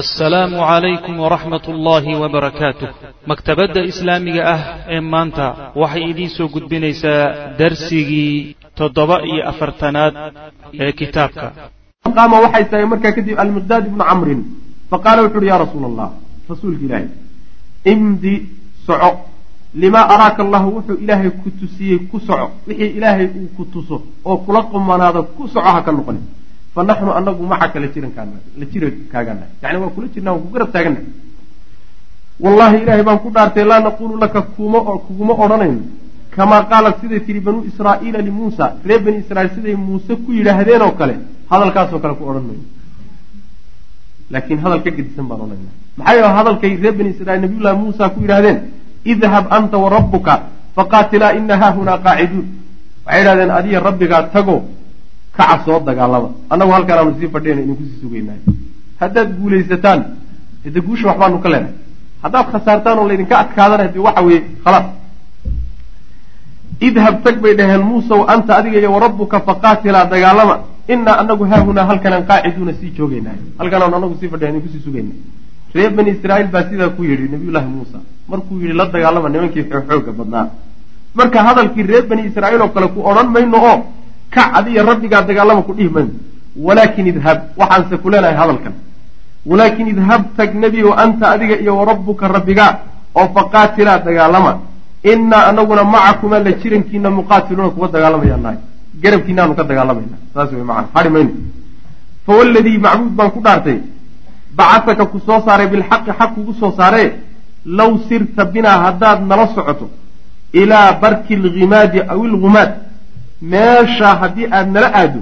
assalaamu calaykum waraxmat ullaahi wabarakaatuh maktabadda islaamiga ah ee maanta waxay idiin soo gudbinaysaa darsigii toddoba iyo afartanaad ee kitaabka. Qaama waxay tahay markaa kadib almiqdaad ibnu camrin. Faqaala wuxu uhi ya rasuula allah rasuulka ilaahay imdi soco. Limaa araaka allahu? Wuxuu ilaahay ku tusiyey ku soco. Wixii ilaahay uu ku tuso oo kula qumanaado ku soco ha ka noqoni fa naxnu anagu macaka la jirankaana la jirankaagana yani waa kula jirnaa waan ku garab taagana wallahi ilaahay baan ku dhaartay laa naquulu laka kuma kuguma odhanayno kamaa qaalat siday tihi banuu israa'iila limuusa reer bani israiil siday muuse ku yidhaahdeen oo kale hadalkaasoo kale ku odhan mayno laakiin hadal ka gedisan baan odhanayna maxaa yeele hadalkay reer bani israiil nabiyullahi muusa ku yidhahdeen idhab anta wa rabbuka faqaatilaa ina haahunaa qaaciduun waxay yidhahdeen adiya rabbigaa tago kaca soo dagaalama annagu halkaan aanu sii fadhiyana idinkusii sugaynaayo haddaad guulaysataan de guusha waxbaanu ka leenahay. Haddaad khasaartaan oo laydinka adkaadana de waxa weeye khalaas. Idhab tag bay dhaheen muusow anta adiga iyo warabbuka faqaatilaa dagaalama. Inaa anagu haahunaa halkanaan qaaciduuna sii joogaynaayo halkanaanu anagu sii fadhiya idinkusii sugaynay reer bani israa'iil baa sidaa ku yidhi nabiyullaahi muusa markuu yidhi la dagaalama nimankii xooga badnaa. Marka hadalkii reer bani israa'iil oo kale ku odhan mayno oo kac adiyo rabbigaa dagaalama ku dhihi mayno walaakin idhab waxaanse ku leenahay hadalkan. Walaakin idhab tag nebigo anta adiga iyo warabbuka rabbigaa oo faqaatilaa dagaalama. Innaa anaguna macakumaa la jirankiina muqaatiluuna kuwa dagaalamayaan nahay. Garabkiinaanu ka dagaalamayna saas wey macana hadhi mayno. Fawaladii macbuud baan ku dhaartay. Bacasaka ku soo saaray bilxaqi xaq kugu soo saaree. Low sirta binaa haddaad nala socoto ilaa barki lghimaadi aw ilgumaad meeshaa haddii aada nala aado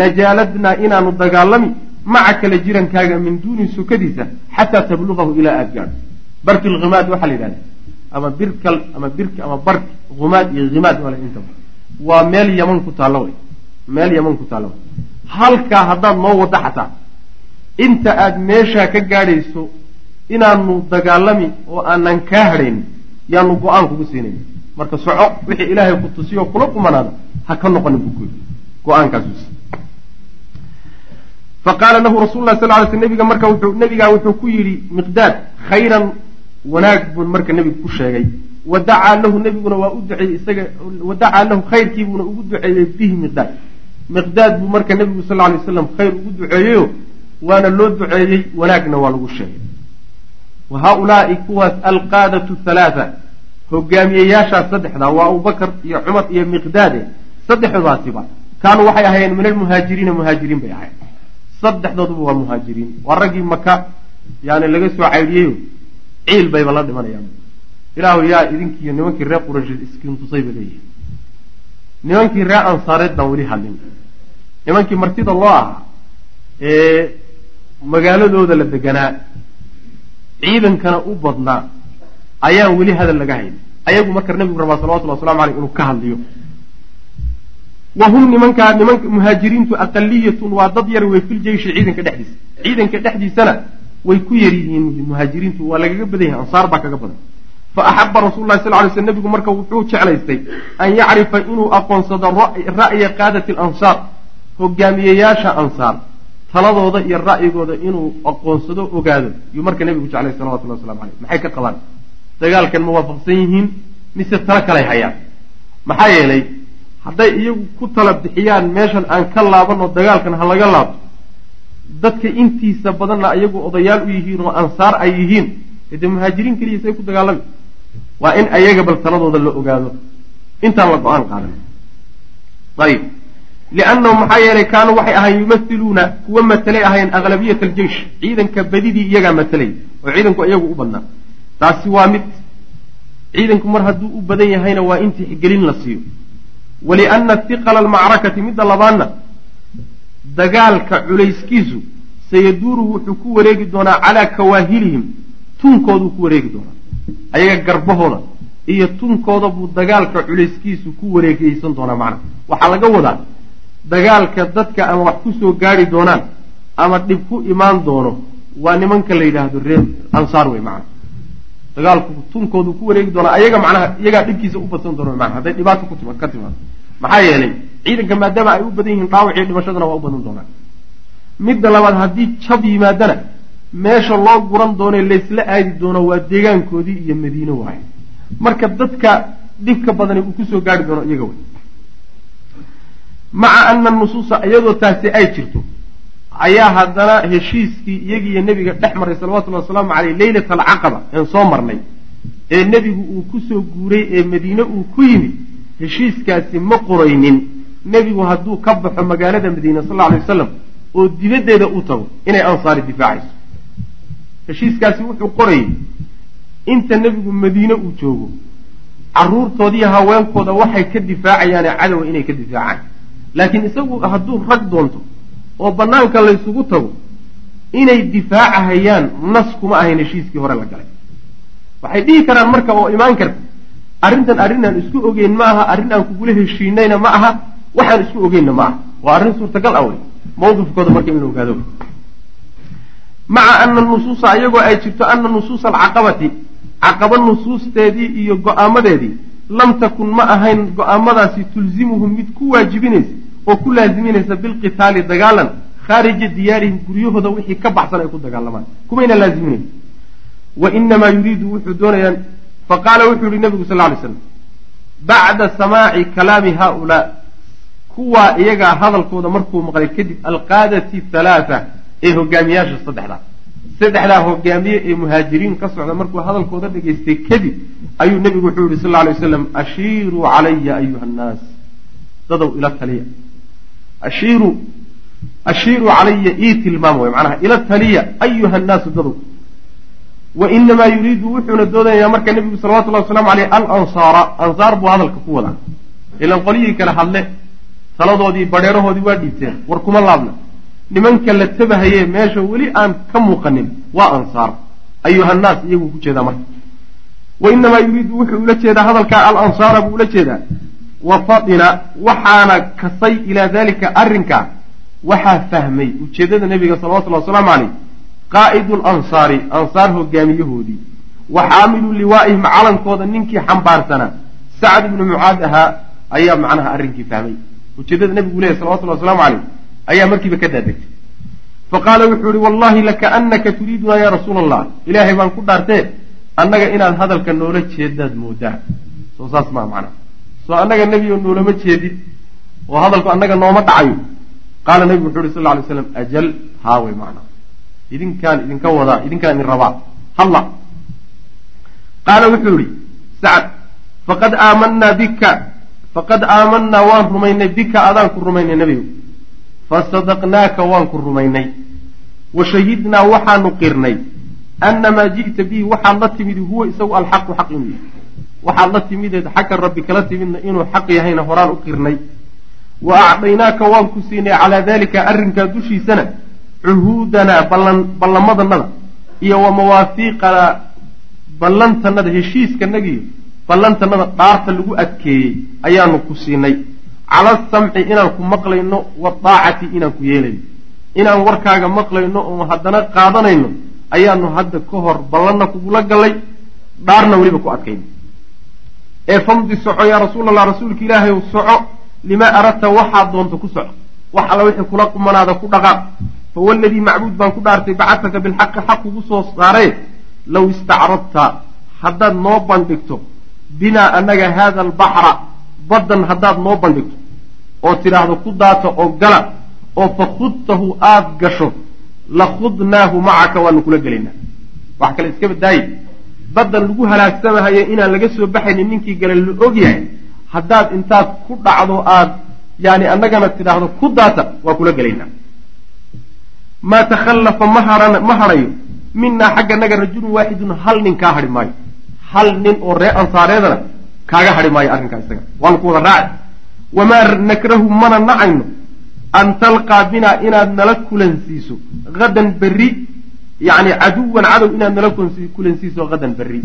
lajaaladnaa inaanu dagaalami macaka la jirankaaga min duuni sukadiisa xataa tabluqahu ilaa aada gaadho. Barki lghimaad waxaa la yidhahda ama birkal ama birki ama barki humaad iyo himaad wala intaba waa meel yaman ku taallo way. Meel yaman ku taallo way. Halkaa haddaad noo waddo xataa inta aada meeshaa ka gaadhayso inaanu dagaalami oo aanan kaa hadhayn yaanu go'aan kugu siinayn marka soco wixii ilaahay ku tusiyo kula qumanaado ha ka noqonin buu ku yidhi. Go'aankaasuus fa qaala lahu rasul lah sal ly sl nabiga marka wuxuu nabigaa wuxuu ku yidhi miqdaad khayran wanaag buu marka nebigu ku sheegay. Wa dacaa lahu nebiguna waa u duceeyey isaga wa dacaa lahu khayrkiibuuna ugu duceeyey bihi miqdaad. Miqdaad buu marka nebigu sal lay waslam khayr ugu duceeyeyo waana loo duceeyey wanaagna waa lagu sheegay. Wa haaulaai kuwaas alqaadatu halaatha hogaamiyeyaashaas saddexdaa waa abubakar iyo cumar iyo miqdaade saddexdaasiba kaanuu waxay ahaayeen min almuhaajiriina muhaajiriin bay ahayen saddexdooduba waa muhaajiriin. Waa raggii maka yani laga soo caydhiyeyo ciil bayba la dhimanayaan ilaahu yaa idinkiiyo nimankii reer quraysheed iskintusay ba leeyihi nimankii reer ansaareed baan weli hadlin. Nimankii martida loo ahaa ee magaaladooda la deganaa ciidankana u badnaa ayaan weli hadal laga hayn ayagu marka nabigu rabaa salawatulli waslamu aleyh inuu ka hadliyo. Wa hum nimankaa nimanka muhaajiriintu aqaliyatun waa dad yar wey filjeyshi ciidanka dhexdiisa. Ciidanka dhexdiisana way ku yar yihiin muhaajiriintu waa lagaga badan yahay ansaar baa kaga badan. Fa axaba rasul lahi sal lay sl nebigu marka wuxuu jeclaystay an yacrifa inuu aqoonsado ra'ya qaadati alansaar hogaamiyeyaasha ansaar taladooda iyo ra'yigooda inuu aqoonsado ogaado. Yuu marka nebigu jeclay salawatullah waslamu aleyh maxay ka qabaan dagaalkan ma waafaqsan yihiin mise talo kalay hayaan? Maxaa yeelay hadday iyagu ku tala bixiyaan meeshan aan ka laaban oo dagaalkan ha laga laabto dadka intiisa badanna iyagu odayaal u yihiin oo ansaar ay yihiin dee muhaajiriin keliya say ku dagaalami waa in ayaga bal taladooda la ogaado. Intaan la go'aan qaadan. Ayib. Liannahum maxaa yeelay kaanuu waxay ahayen yumathiluuna kuwa matalay ahayen aklabiyat aljeish ciidanka badidii iyagaa matalay oo ciidanku iyagu u badnaa taasi waa mid ciidanku mar hadduu u badan yahayna waa in tixgelin la siiyo. Walianna hiqala almacrakati midda labaadna dagaalka culayskiisu sayaduuru wuxuu ku wareegi doonaa calaa kawaahilihim tunkooduu ku wareegi doonaa. Ayaga garbahooda iyo tunkooda buu dagaalka culayskiisu ku wareegeysan doonaa macnaha waxaa laga wadaa dagaalka dadka ama wax ku soo gaari doonaan ama dhib ku imaan doono waa nimanka la yidhaahdo reer ansaar wey macnaha dagaalku tunkoodu ku wareegi doonaa ayaga macnaha iyagaa dhibkiisa u badsan doona mana hadday dhibaato ka timaado maxaa yeelay ciidanka maadaama ay u badan yihiin dhaawac iyo dhimashadana waa u badan doonaan. Midda labaad haddii jab yimaadana meesha loo guran doone laysla aadi doono waa deegaankoodii iyo madiine waaye. Marka dadka dhibka badani uu ku soo gaari doono iyaga way. Maca ana nusuusa iyadoo taasi ay jirto ayaa haddana heshiiskii iyagiiyo nebiga dhex maray salawatullahi wasalaamu caleyh leylata alcaqaba een soo marnay ee nebigu uu ku soo guuray ee madiine uu ku yimid heshiiskaasi ma qoraynin nebigu hadduu ka baxo magaalada madiine sal alay wasalam oo dibaddeeda u tago inay ansaari difaacayso. Heshiiskaasi wuxuu qorayay inta nebigu madiine uu joogo caruurtoodiiyo haweenkooda waxay ka difaacayaane cadowa inay ka difaacaan. Laakiin isagu hadduu rag doonto oo banaanka laysugu tago inay difaacahayaan nas kuma ahayn heshiiskii hore la galay. Waxay dhihi karaan marka oo imaan karta arrintan arrin aan isku ogeyn ma aha arrin aan kugula heshiinayna ma aha waxaan isku ogeynna ma aha. Waa arrin suurtagal ah wey mawqifkooda marka in la ogaado. Maca ana nusuusa iyagoo ay jirto ana nusuusa alcaqabati caqaba nusuusteedii iyo go'aamadeedii lam takun ma ahayn go'aamadaasi tulzimuhum mid ku waajibinaysa oo ku laaziminaysa bilqitaali dagaalan khaarija diyaarihim guryahooda wixii ka baxsan ay ku dagaalamaan kumayna laaziminayn wa inamaa yuriidu wuxuu doonayaa faqaala wuxuu yihi nabigu sal ly slam bacda samaaci kalaami haaulaa. Kuwaa iyagaa hadalkooda markuu maqlay kadib alqaadati halaatha ee hogaamiyaasha saddexdaa saddexdaa hogaamiye ee muhaajiriin ka socda markuu hadalkooda dhegaystay kadib ayuu nebigu wuxuu yihi sal ly waslam ashiiruu calaya ayuha nnaas. Dadow ila taliya ashiiruu ashiiruu calaya ii tilmaam way macnaha ila taliya ayuha nnaasu dadow wa inamaa yuriidu wuxuuna doodayaa marka nebigu salawatullahi wasalaamu aleyh alansaara ansaar buu hadalka ku wadaa. Ilan qolyihii kale hadle taladoodii badheerahoodii waa dhiibteen war kuma laabna. Nimanka la tabahaye meesha weli aan ka muuqanin waa ansaar. Ayuhannaas iyaguu ku jeedaa marka. Wa inamaa yuriidu wuxuu ula jeedaa hadalkaa alansaara buu ula jeedaa wa fadina waxaana kasay ilaa dalika arrinkaa waxaa fahmay ujeeddada nebiga salawatullahi wasalaamu caleyh qaa'idu lansaari ansaar hogaamiyahoodii. Wa xaamilu liwaa'ihim calankooda ninkii xambaarsanaa sacd ibnu mucaad ahaa ayaa macnaha arrinkii fahmay. Ujeeddada nebigu leeyahy salawatullahi waslamu caleyh ayaa markiiba ka daadegtay faqaala wuxuu ihi wallahi lakaanaka turiidunaa yaa rasuula allah ilaahay baan ku dhaartee annaga inaad hadalka noola jeedaad moodaa. Soo saas maa macnaha soo annaga nebigo noolama jeedid. Oo hadalku annaga nooma dhacayo qaala nebigu wuxuu ihi sal lla alay slam ajal haawey macnaha idinkaan idinka wadaa idinkaan idin rabaa. Halla qaala wuxuu yihi sacd faqad aamanaa bika faqad aamanaa waan rumaynay bika adaan ku rumaynay nebigu fasadaqnaaka waan ku rumaynay. Wa shahidnaa waxaanu qirnay. Annamaa ji'ta bihi waxaad la timid huwa isagu alxaqu xaq inuu yahay waxaad la timideed xagga rabbi kala timidna inuu xaq yahayna horaan u qirnay wa acdaynaaka waan ku siinay calaa daalika arrinkaa dushiisana cuhuudanaa ballamadannada iyo wa mawaafiiqanaa ballantanada heshiiskanagiyo ballantanada dhaarta lagu adkeeyey ayaanu ku siinay. Cala asamci inaan ku maqlayno wadaacati inaan ku yeelayno. Inaan warkaaga maqlayno oo haddana qaadanayno ayaanu hadda ka hor ballanna kugula gallay dhaarna weliba ku adkayno ee famdi soco yaa rasuul allah rasuulka ilaahay ow soco. Limaa aradta waxaad doonto ku soco. Wax alla wixii kula qumanaada ku dhaqaaq fawaladii macbuud baan ku dhaartay bacataka bilxaqi xaq kugu soo saaree low istacradta haddaad noo bandhigto binaa annaga haada albaxra baddan haddaad noo bandhigto oo tidhaahdo ku daata oo gala oo fa khudtahu aada gasho la khudnaahu macaka waanu kula gelaynaa. Wax kale iska badaaye baddan lagu halaagsamahayo inaan laga soo baxaynin ninkii gala la og yahay. Haddaad intaad ku dhacdo aad yani annagana tidhaahdo ku daata waa kula gelaynaa. Maa takhallafa ma hadhayo minaa xagga naga rajulun waaxidun hal nin kaa hadhi maayo. Hal nin oo ree ansaareedana kaaga hadhi maayo arrinkaa isaga. Waanu ku wada raaci. Wamaa nakrahu mana nacayno. An talqaa binaa inaad nala kulansiiso. Hadan berri yacni caduwan cadow inaad nala kulansiiso hadan berri.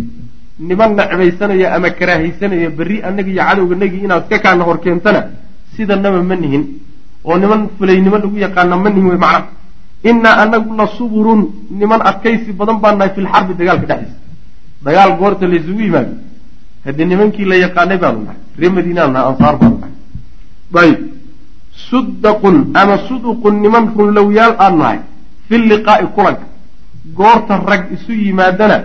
Niman necbaysanaya ama karaahaysanaya berri annaga iyo cadowganagii inaad ka kaana hor keentana sidanaba ma nihin. Oo niman fulaynimo lagu yaqaana ma nihin wey macna. Innaa anagu la suburun niman adkaysi badan baan nahay filxarbi dagaalka dhexdiisa. Dagaal goorta laysugu yimaado. Haddii nimankii la yaqaanay baanu nahay. Ree madiinaan nahay ansaar baanu nahay. Ayb sudaqun ama suduqun niman runlowyaal aan nahay fi liqaa'i kulanka goorta rag isu yimaadana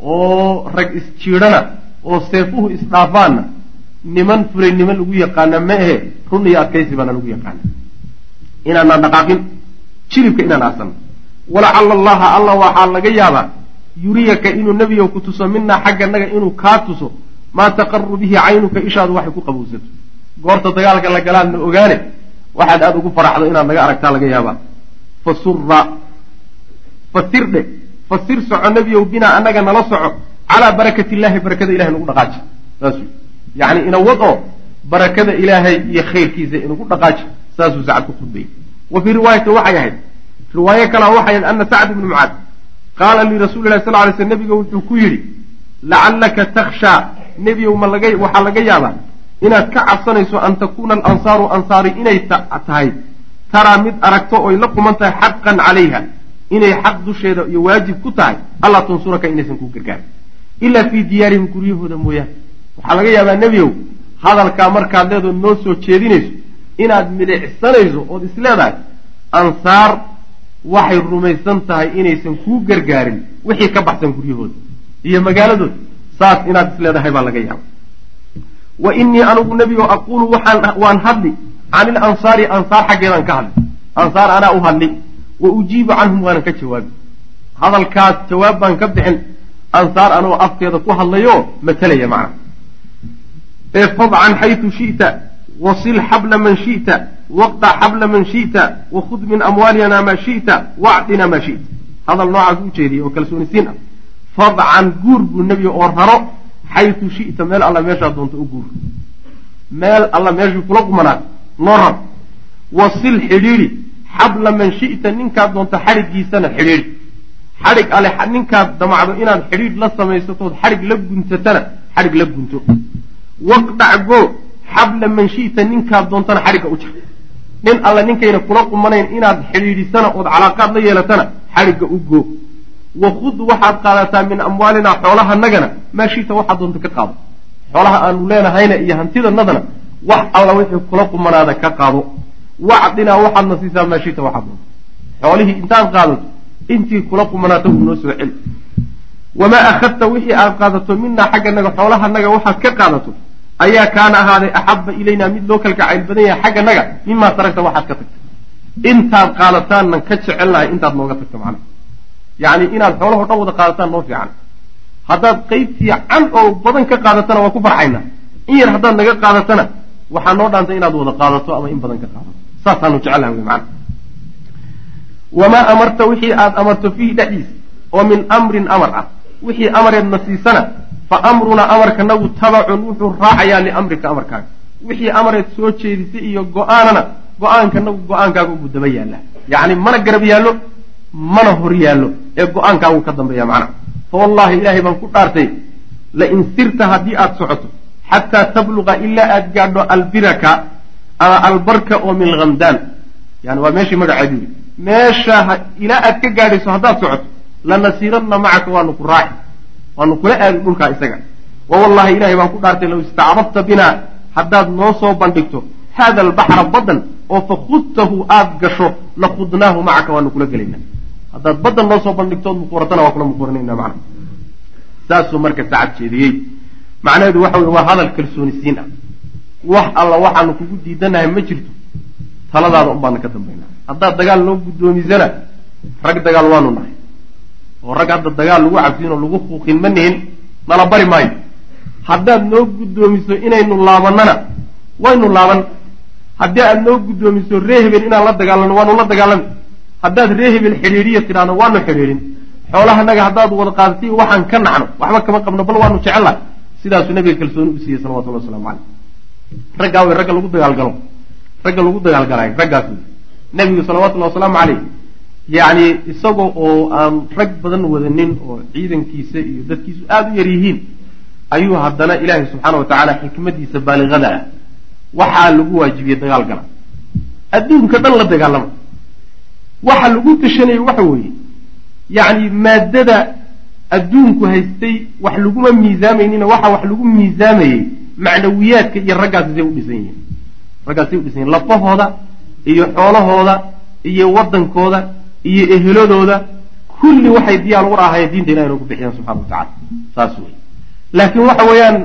oo rag isjiidhana oo seefuhu isdhaafaanna niman fulay niman lagu yaqaana ma ahe run iyo adkaysi baana lagu yaqaana. Inaanaan dhaqaaqin jilibka inaan aasanno walacala allaha alla waxaa laga yaabaa yuriyaka inuu nebiga ku tuso minaa xagganaga inuu kaa tuso maa taqaru bihi caynuka ishaadu waxay ku qabowsato goorta dagaalka la galaadna ogaane waxaad aada ugu faraxdo inaad naga aragtaa laga yaabaa. Fasura fasir dhe fasir soco nebiyow binaa annaga nala soco. Calaa barakati illahi barakada ilahay nagu dhaqaaji. Saas yacni inawad oo barakada ilaahay iyo khayrkiisa inagu dhaqaaji. Saasuu sacad ku khudbayy wa fii riwaayati waxay ahayd. Riwaayo kalea waxay ahayd ana sacd ibnu mucaad qaala lirasuuli lahi sal lay sl nebiga wuxuu ku yidhi lacallaka takhshaa nebiyow ma laga waxaa laga yaabaa inaad ka cabsanayso an takuuna alansaaru ansaari inay tahay. Taraa mid aragto oy la quman tahay xaqan calayha inay xaq dusheeda iyo waajib ku tahay allaa tunsuraka inaysan kuu gargaarin ilaa fii diyaarihim guryahooda mooyaane. Waxaa laga yaabaa nebiyow hadalkaa markaad leedood noo soo jeedinayso inaad milicsanayso ood isleedahay ansaar waxay rumaysan tahay inaysan kuu gargaarin wixii ka baxsan guryahooda iyo magaaladooda. Saas inaad isleedahay baa laga yaaba wa innii anugu nebigo aquulu waxaan waan hadli can ilansaari ansaar xaggeedaan ka hadli. Ansaar anaa u hadli wa ujiibu canhum waanan ka jawaabi hadalkaas jawaab baan ka bixin ansaar anoo afkeeda ku hadlayo matalaya macna. Ee fadcan xaytu shi'ta wasil xabla man shi'ta waqdac xabla man shi'ta wakhud min amwaalina maa shi'ta wacdina maa shi'ta. Hadal noocaas u jeediyay oo kalsoonisiin ah. Fadcan guur buu nebiga oo raro xaytu shi'ta meel alla meeshaa doonta u guur. Meel alla meeshii kula qumanaad noo rar wasil xidhiidhi xabla man shi'ta ninkaad doonta xadhiggiisana xidhiidhi xadhig ale ninkaad damacdo inaad xidhiidh la samaysatood xadhig la gunsatana xadhig la gunto. Waqdac goo xabla man shi'ta ninkaad doontana xadhigga u jar nin alle ninkayna kula qumanayn inaad xidhiidhisana ood calaaqaad la yeelatana xadhigga u goo wakhud waxaad qaadataa min amwaalinaa xoolahanagana maa shita waxaad doonta ka qaado. Xoolaha aanu leenahayna iyo hantidanadana wax alla wixii kula qumanaada ka qaado wacdinaa waxaadna siisaa maa shita waxaad doonta xoolihii intaad qaadato intii kula qumanaata uu noo soo celi wamaa akhadta wixii aad qaadato minaa xagganaga xoolahanaga waxaad ka qaadato ayaa kaana ahaaday axabba ilaynaa mid loo kalgacayl badan yahay xagganaga mimaa taragta waxaad ka tagta intaad qaadataannan ka jecelnahay intaad nooga tagto macnaha. Yacni inaad xoolahoo dhan wada qaadataan noo fiican. Haddaad qayb fiican oo badan ka qaadatana waa ku farxaynaa. In yar haddaad naga qaadatana waxaa noo dhaantay inaad wada qaadato ama in badan ka qaadato saasaanu jecelaha wey macana wamaa amarta wixii aad amarto fiihi dhexdiisa oo min amrin amar ah. Wixii amareedna siisana fa amrunaa amarkanagu tabacun wuxuu raacayaa liamrika amarkaaga. Wixii amareed soo jeedisay iyo go'aanana go'aankanagu go'aankaaga ugu daba yaalla yacni mana garab yaallo mana hor yaallo ee go'aankaagu ka dambeeya macnaha fa wallahi ilaahay baan ku dhaartay lain sirta haddii aada socoto xataa tabluqa ilaa aada gaadho albiraka ama albarka oo min hamdaan yani waa meeshii magaceedu yiri meesha ilaa aad ka gaadhayso haddaad socoto lanasiiranna macaka waanu ku raaci. Waanu kula aadi dhulkaa isaga. Wa wallahi ilahay baan ku dhaartay low istacrabta binaa haddaad noo soo bandhigto hada albaxra badan oo fakhudtahu aada gasho lakhudnaahu macaka waanu kula gelaynaa. Haddaad badan noo soo bandhigtood muquuratana waa kula muquuranayna macna. Saasuu marka sacad jeediyey macnaheedu waxa wey waa hadal kalsoonisiin ah wax alla waxaanu kugu diidanahay ma jirto. Taladaada un baana ka dambaynaa haddaad dagaal noo guddoomisana rag dagaal waanu nahay. Oo rag hadda dagaal lagu cabsiin oo lagu fuuqin ma nihin nala bari maayo. Haddaad noo guddoomiso inaynu laabanana waynu laaban. Haddii aad noo guddoomiso ree hebel inaan la dagaalano waanu la dagaalami haddaad ree hebel xidhiidhiya tidhaahno waanu xidhiidhin. Xoolahanaga haddaad wada qaadatay waxaan ka nacno waxba kama qabno bal waanu jecellahay sidaasuu nabiga kalsooni u siiyey salawatullah waslamu caleyh raggaa wey ragga lagu dagaalgalo ragga lagu dagaalgalaayo raggaas wey nebigu salawatullahi wasalaamu caleyh yacni isagoo oo aan rag badan wadanin oo ciidankiisa iyo dadkiisu aada u yar yihiin ayuu haddana ilaahay subxaana wa tacaala xikmadiisa baaliqada ah. Waxaa lagu waajibiyey dagaal gala. Adduunka dhan la dagaalama waxa lagu tashanayay waxa weeye yacni maadada adduunku haystay wax laguma miisaamaynina waxa wax lagu miisaamayey macnawiyaadka iyo raggaasi say u dhisan yihiin. Raggaasay u dhisan yihiin lafahooda iyo xoolahooda iyo waddankooda iyo eheladooda kulli waxay diyaar u ahaayeen diinta ilahi inay ku bixiyaan subxana wa tacala saas wey laakiin waxa weeyaan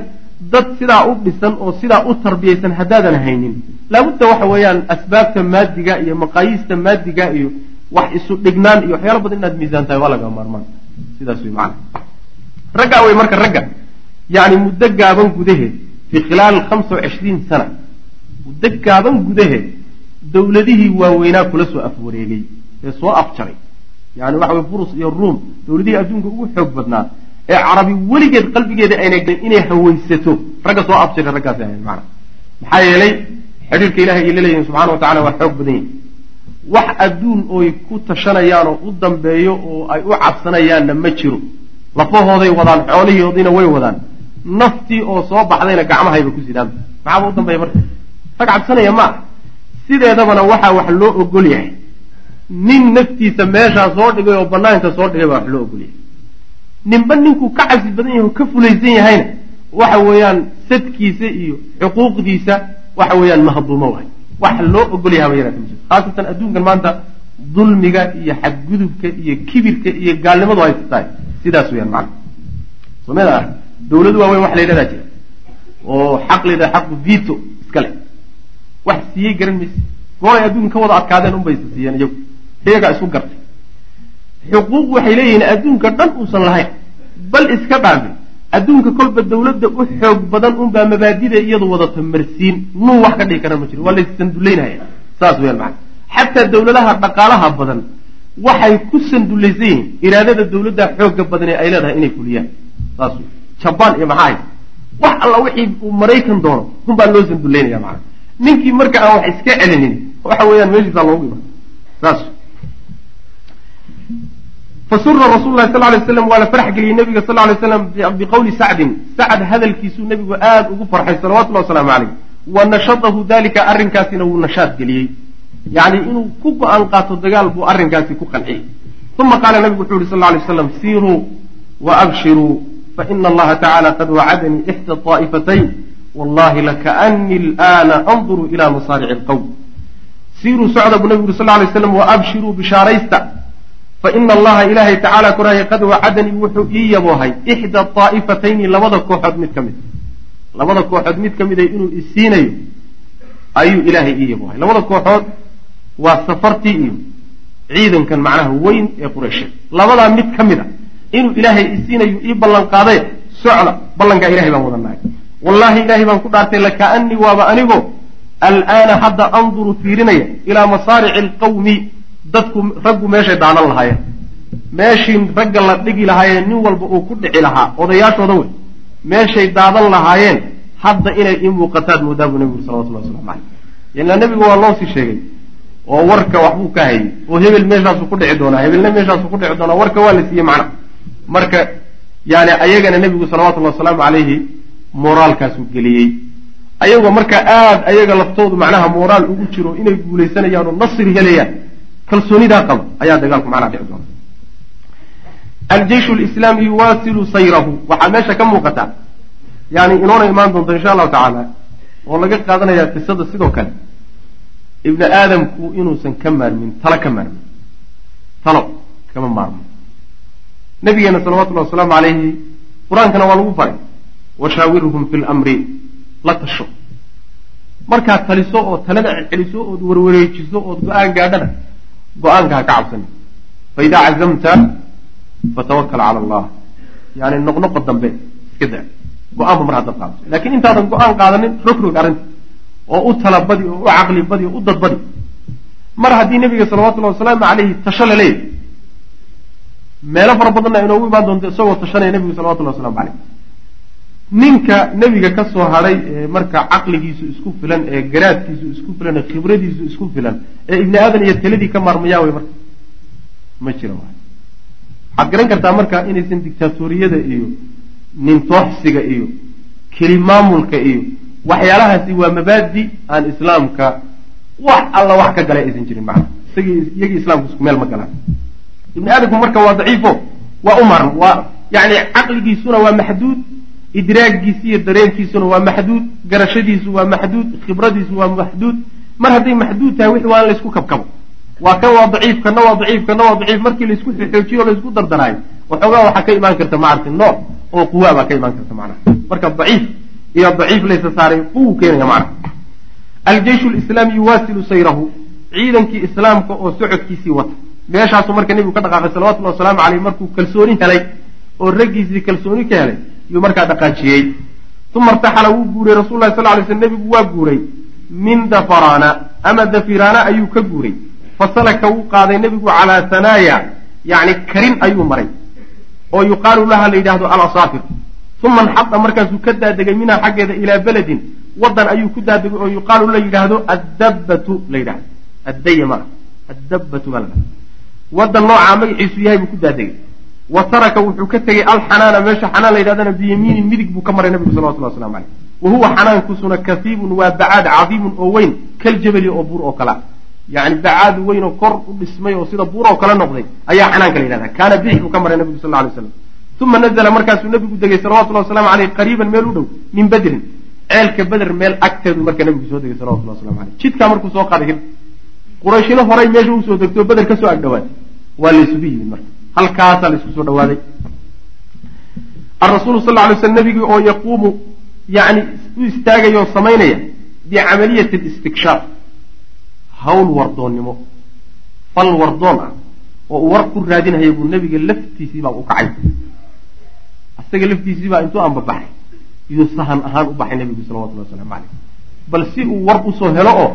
dad sidaa u dhisan oo sidaa u tarbiyaysan haddaadan haynin laabudda waxa weeyaan asbaabta maadiga iyo maqaayiista maadiga iyo wax isu dhignaan iyo waxyaala badan inaad miisaan tahay waa laga maarmaan. Sidaas wey macana raggaa wey marka ragga yani muddo gaaban gudaheed fii khilaali hamsa wa cishriin sana. Muddo gaaban gudaheed dowladihii waaweynaa kula soo afwareegay ee soo afjaray. Yani waxa wey furus iyo ruum dowladihii adduunka ugu xoog badnaa ee carabi weligeed qalbigeeda ayna gelin inay hawaysato. Ragga soo afjiray raggaasi ahayn maana maxaa yeelay xidhiirka ilahay ay la leeyihiin subxana wa tacala waa xoog badan yahi wax adduun oy ku tashanayaan oo u dambeeyo oo ay u cabsanayaanna ma jiro. Lafahooday wadaan xoolihiodiina way wadaan naftii oo soo baxdayna gacmahayba ku sidaan maxaaba u dambeeya marka? Rag cabsanaya ma. Ah sideedabana waxaa wax loo ogol yahay. Nin naftiisa meeshaa soo dhigay oo banaanka soo dhigay baa wax loo ogol yahay. Ninba ninkuu ka cabsi badan yahay oo ka fulaysan yahayna waxa weeyaan sadkiisa iyo xuquuqdiisa waxa weeyaan mahduumo waay. Wax loo ogol yahay haba yaraata ma jirto. Khaasatan adduunkan maanta dulmiga iyo xadgudubka iyo kibirka iyo gaalnimadu haysta tahay. Sidaas weyaan macana dawladu waaweyn wax la ydhahdaa jira oo xaq la ydhahda xaqu vito iska le wax siiyey garan mayse gooray adduunka ka wada adkaadeen unbaysa siiyeen iyagu. Iyagaa isku gartay. Xuquuq waxay leeyihiin adduunka dhan uusan lahayn. Bal iska dhaafi adduunka kolba dawladda u xoog badan unbaa mabaadida iyadu wadata marsiin nuu wax ka dhigi kara ma jiro waa laysandullaynaya saas weyaan macana xataa dawladaha dhaqaalaha badan waxay ku sandulaysan yihiin iraadada dawladda xooga badan ee ay leedahay inay fuliyaan. Saas wey jabaan iyo maxaa wax alla wixii uu maraykan doono unbaa loo sandullaynaya macana ninkii marka aan wax iska celinin waxa weeyaan meeshiisaa loogu iman. Saas. Fasura rasul lahi sal lay slam waa la farx geliyey nabiga sal lay slam biqowli sacdin. Sacd hadalkiisuu nabigu aada ugu farxay salawatullahi wasalaamu caleyh wa nashadahu dalika arrinkaasina wuu nashaad geliyey. Yani inuu ku go'aan qaato dagaal buu arrinkaasi ku qanciyey uma qaala nabigu wuxuu yihi sal lay slam siiruu wa abshiruu faina allaha tacala qad wacadanii ixda طaa'ifatayn wallahi lakaanii alana anduru ila masaarici lqowm siiruu socda buu nabigu yuri sal lay slam wa abshiruu bishaaraysta faina allaha ilaahay tacaala koraaye qad wacadanii wuxuu ii yaboohay ixda طaa'ifatayni labada kooxood mid ka mid labada kooxood mid ka mida inuu isiinayo ayuu ilaahay ii yaboohay labada kooxood waa safartii iyo ciidankan macnaha weyn ee qureysheed labadaa mid ka mid a inuu ilaahay isiinayo ii ballan qaaday socda. Ballankaa ilahay baan wadanahay wallahi ilaahay baan ku dhaartay lakaanii waaba anigoo alaana hadda anduru fiirinaya ilaa masaarici alqawmi dadku raggu meeshay daanan lahaayeen. Meeshii ragga la dhigi lahaayeen nin walba uu ku dhici lahaa. Odayaashooda wey meeshay daadan lahaayeen hadda inay ii muuqataad moodaa buu nebigu salawatullahi waslamu caleyh ilaa nebigu waa loo sii sheegay oo warka waxbuu ka hayay oo hebel meeshaasu ku dhici doonaa hebelna meeshaasu ku dhici doonaa warka waa la siiyey macna marka yani ayagana nebigu salawatullahi wasalaamu calayhi moraalkaasuu geliyey. Ayagoo marka aada ayaga laftoodu macnaha moraal ugu jiro inay guulaysanayaan oo nasri helayaan kalsoonidaa qaba ayaa dagaalku macnaha dhici doona aljeishu lislaami yuwaasilu sayrahu. Waxaa meesha ka muuqata yani inoona imaan doonto insha allahu tacaala oo laga qaadanaya qisada sidoo kale. Ibni aadamku inuusan ka maarmin talo ka maarmin. Talo kama maarmo nabigeena salawatullahi wasalaamu calayhi qur'aankana waa lagu baray. Washaawirhum fi lmri la tasho. Markaad taliso oo talada celceliso ood warwareejiso ood go'aan gaadhana go'aanka ha ka cabsani faidaa cazamta fatawakal cala allah. Yani noqnoqo dambe iska daa. Go'aanba mar haddaad qaadato laakiin intaadan go'aan qaadanin rogrog arrinta. Oo u talabadi oo u caqli badi oo u dadbadi mar haddii nabiga salawatullahi wasalaamu caleyhi tasho la leeyahy meelo fara badanna inoogu imaan doonto isagoo tashanaya nebigu salawatullahi waslamu caleyh ninka nebiga ka soo hadhay ee marka caqligiisu isku filan ee garaadkiisu isku filan ee khibradiisu isku filan ee ibni aadan iyo taladii ka maarmayaa wey marka. Ma jira waxaad garan kartaa marka inaysan dictaatoriyada iyo nintooxsiga iyo kelimaamulka iyo waxyaalahaasi waa mabaadi aan islaamka wax alla wax ka galay aysan jirin macna. Isagii iyagii islaamku isku meel ma galaan ibni aadamku marka waa daciifo waa u maarm waa yani caqligiisuna waa maxduud idraaggiisi iyo dareenkiisuna waa maxduud garashadiisu waa maxduud khibradiisu waa maxduud. Mar hadday maxduud tahay wixii waa in laysku kabkabo. Waa kan waa daciif kana waa daciif kana waa daciif. Markii la isku xoojiyo o la isku dardaraayo waxoogaa waxaa ka imaan karta maaragtay nooc oo quwaa baa ka imaan karta macnaha marka daciif iyo daciif laysa saaray quwu keenaya macnaha aljeyshu lislaami yuwaasilu sayrahu ciidankii islaamka oo socodkiisii wata meeshaasuu marka nebigu ka dhaqaaqay salawatullahi wasalaamu caleyh markuu kalsooni helay oo raggiisii kalsooni ka helay yuu markaa dhaqaajiyey. Uma irtaxala wuu guuray. Rasul lahi sal lay sl nebigu waa guuray. Min dafaraana ama dafiraana ayuu ka guuray. Fasalaka wuu qaaday nebigu calaa hanaaya yani karin ayuu maray. Oo yuqaalu laha la yidhahdo alasaafir. Uma nxada markaasuu ka daadegay minha xaggeeda ilaa beledin. Wadan ayuu ku daadegay oo yuqaalu la yidhaahdo addabbatu la yidhahdo addaya ma addabbatu baa la dhahda wadan noocaa magaciisu yahay buu ku daadegay wa taraka wuxuu ka tegey alxanaana meesha xanaan la yidhahdana biyamiinin midig buu ka maray nabigu salawatullah waslamu caleyh wa huwa xanaankusuna kasiibun waa bacaad cadiimun oo weyn kaljabali oo buur oo kalea yani bacaad weyn oo kor u dhismay oo sida buur oo kale noqday ayaa xanaanka la yidhahda kaana bidix buu ka maray nabigu sal lay slam uma nazla markaasuu nabigu degay salawatullahi waslamu aleyh qariiban meel u dhow min bedrin ceelka beder meel agteedu marka nabigu soo degay salawatullah waslamu aleyh jidkaa markuu soo qaaday qurayshina horay meesha u soo degtay oo beder ka soo agdhawaatay waa laysugu yimid marka. Halkaasaa laysku soo dhawaaday. Arasuulu sal lay sl nabigii oo yaquumu yani u istaagaya oo samaynaya bicamaliyati listikshaaf hawl wardoonnimo. Fal wardoon ah oo uu war ku raadinaya buu nebiga laftiisiibaa u kacay. Isaga laftiisiibaa intuu anbabaxay iyuu sahan ahaan u baxay nebigu salawatullah waslamu caleyh bal si uu war u soo helo oo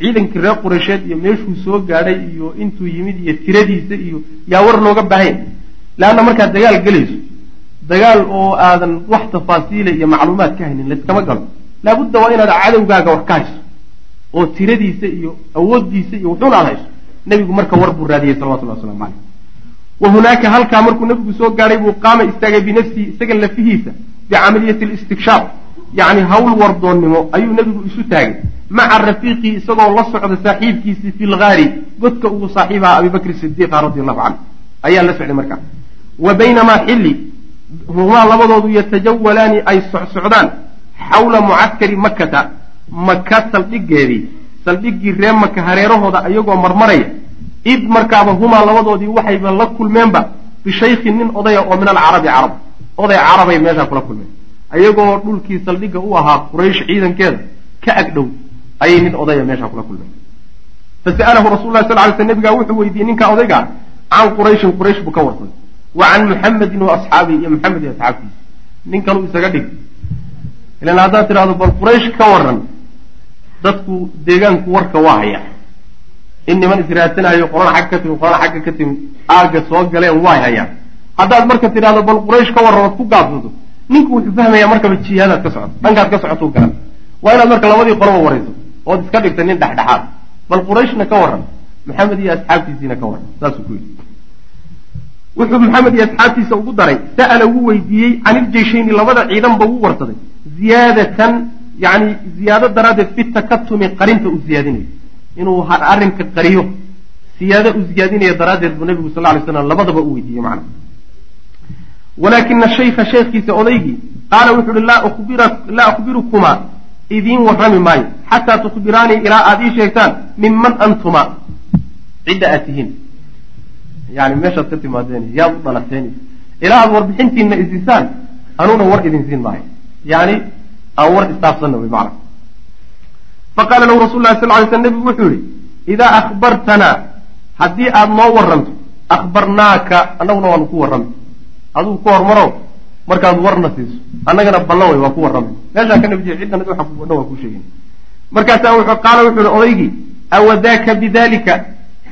ciidankii reer qureysheed iyo meeshuu soo gaadhay iyo intuu yimid iyo tiradiisa iyo yaa war looga baahanya leanna markaad dagaal gelayso. Dagaal oo aadan wax tafaasiila iyo macluumaad ka haynin layskama galo. Laabudda waa inaad cadowgaaga wax ka hayso oo tiradiisa iyo awooddiisa iyo wuxuuna aad hayso. Nebigu marka war buu raadiyey salawatullahi waslamu caleyh wa hunaaka halkaa markuu nebigu soo gaadhay buu qaama istaagay binafsihi isaga lafihiisa bicamaliyati listikshaaf yacni hawl wardoonnimo ayuu nebigu isu taagay maca rafiiqii isagoo la socda saaxiibkiisii fi lgaari godka ugu saaxiibaha abibakri sidiiqa radi allahu canhu ayaa la socday markaa wa baynamaa xilli humaa labadoodu yatajawalaani ay socsocdaan xawla mucaskari makkata. Maka saldhigeedii saldhiggii ree maka hareerahooda ayagoo marmaraya. Id markaaba humaa labadoodii waxayba la kulmeenba bishaykhin nin odaya oo min alcarabi carab. Oday carabay meeshaa kula kulmeen. Ayagoo dhulkii saldhigga u ahaa quraysh ciidankeeda ka agdhow ayay nin odaya meeshaa kula kulmeen fasa'alahu rasul lah sal ly sl nabigaa wuxuu weydiiyey ninka odaygaa can qurayshin quraysh buu ka warsaday wa can muxamedin wa asxaabihi iyo maxamed iyo asxaabtiisa. Nin kaluu isaga dhig. Ilan haddaad tidhahdo bal quraysh ka waran dadku deegaanku warka waa haya. In niman israadsanayo qolana xagga ka timi qolana xagga ka timi aagga soo galeen way hayaan haddaad marka tidhahdo bal quraysh ka warran ood ku gaabsato ninku wuxuu fahmayaa markaba jihaadaad ka socoto dhankaad ka socotou garan waa inaad marka labadii qoloba warayso ood iska dhigta nin dhexdhexaad. Bal qurayshna ka waran maxamed iyo asxaabtiisiina ka waran saasuu ku yidhi. Wuxuu maxamed iyo asxaabtiisa ugu daray sa'ala wuu weydiiyey can iljeyshayni labada ciidanba wuu warsaday. Ziyaadatan yani ziyaado daraaddeed fi takatumi qarinta uu ziyaadinayo inuu arrinka qariyo siyaado u ziyaadinayo daraaddeed buu nabigu sal lay slam labadaba u weydiiyey macna walaakina shaykha sheekhiisa odaygii qaala wuxu uhi laa akhbirukumaa idiin warrami maayo. Xataa tukhbiraanii ilaa aada ii sheegtaan minman antuma cidda aad tihiin. Yani meeshaad ka timaadeen yaad u dhalateen ilaa aad warbixintiina isiisaan anuuna war idin siin maayo. Yani aan war istaafsanna wy macna. Faqaala lahu rasul lah sal ly sl nebigu wuxuu yihi idaa akhbartanaa haddii aada noo warranto akhbarnaaka annaguna waanu ku warrami adigu ku hormaro markaad warna siiso annagana ballan way waa ku warramay meeshaa ka nabjiy ciddan dhan waa kuu sheegin markaasaa wuxuu qaala wuxuu ihi odaygii awadaaka bidalika?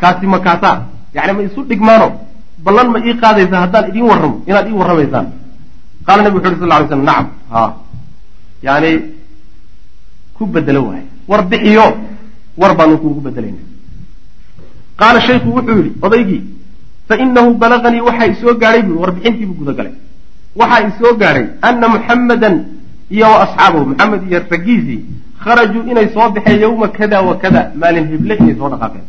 Kaasi ma kaasaa. Yani ma isu dhigmaano. Ballan ma ii qaadaysaa haddaan idiin warramo inaad ii warramaysaan. Qaala nabig wuxu uhi sal ly slam nacam. Ha. Yani ku bedelo waay war bixiyo war baanu kuugu bedelayna qaala shaykhu wuxuu yihi odaygii fainahu balaganii waxaa isoo gaadhay bui warbixintiibuu gudagalay waxaa isoo gaadhay ana muxammadan iyo wa asxaabahu maxamed iyo raggiisii kharajuu inay soo baxeen yowma kada wa kada maalin hible inay soo dhaqaaqeen.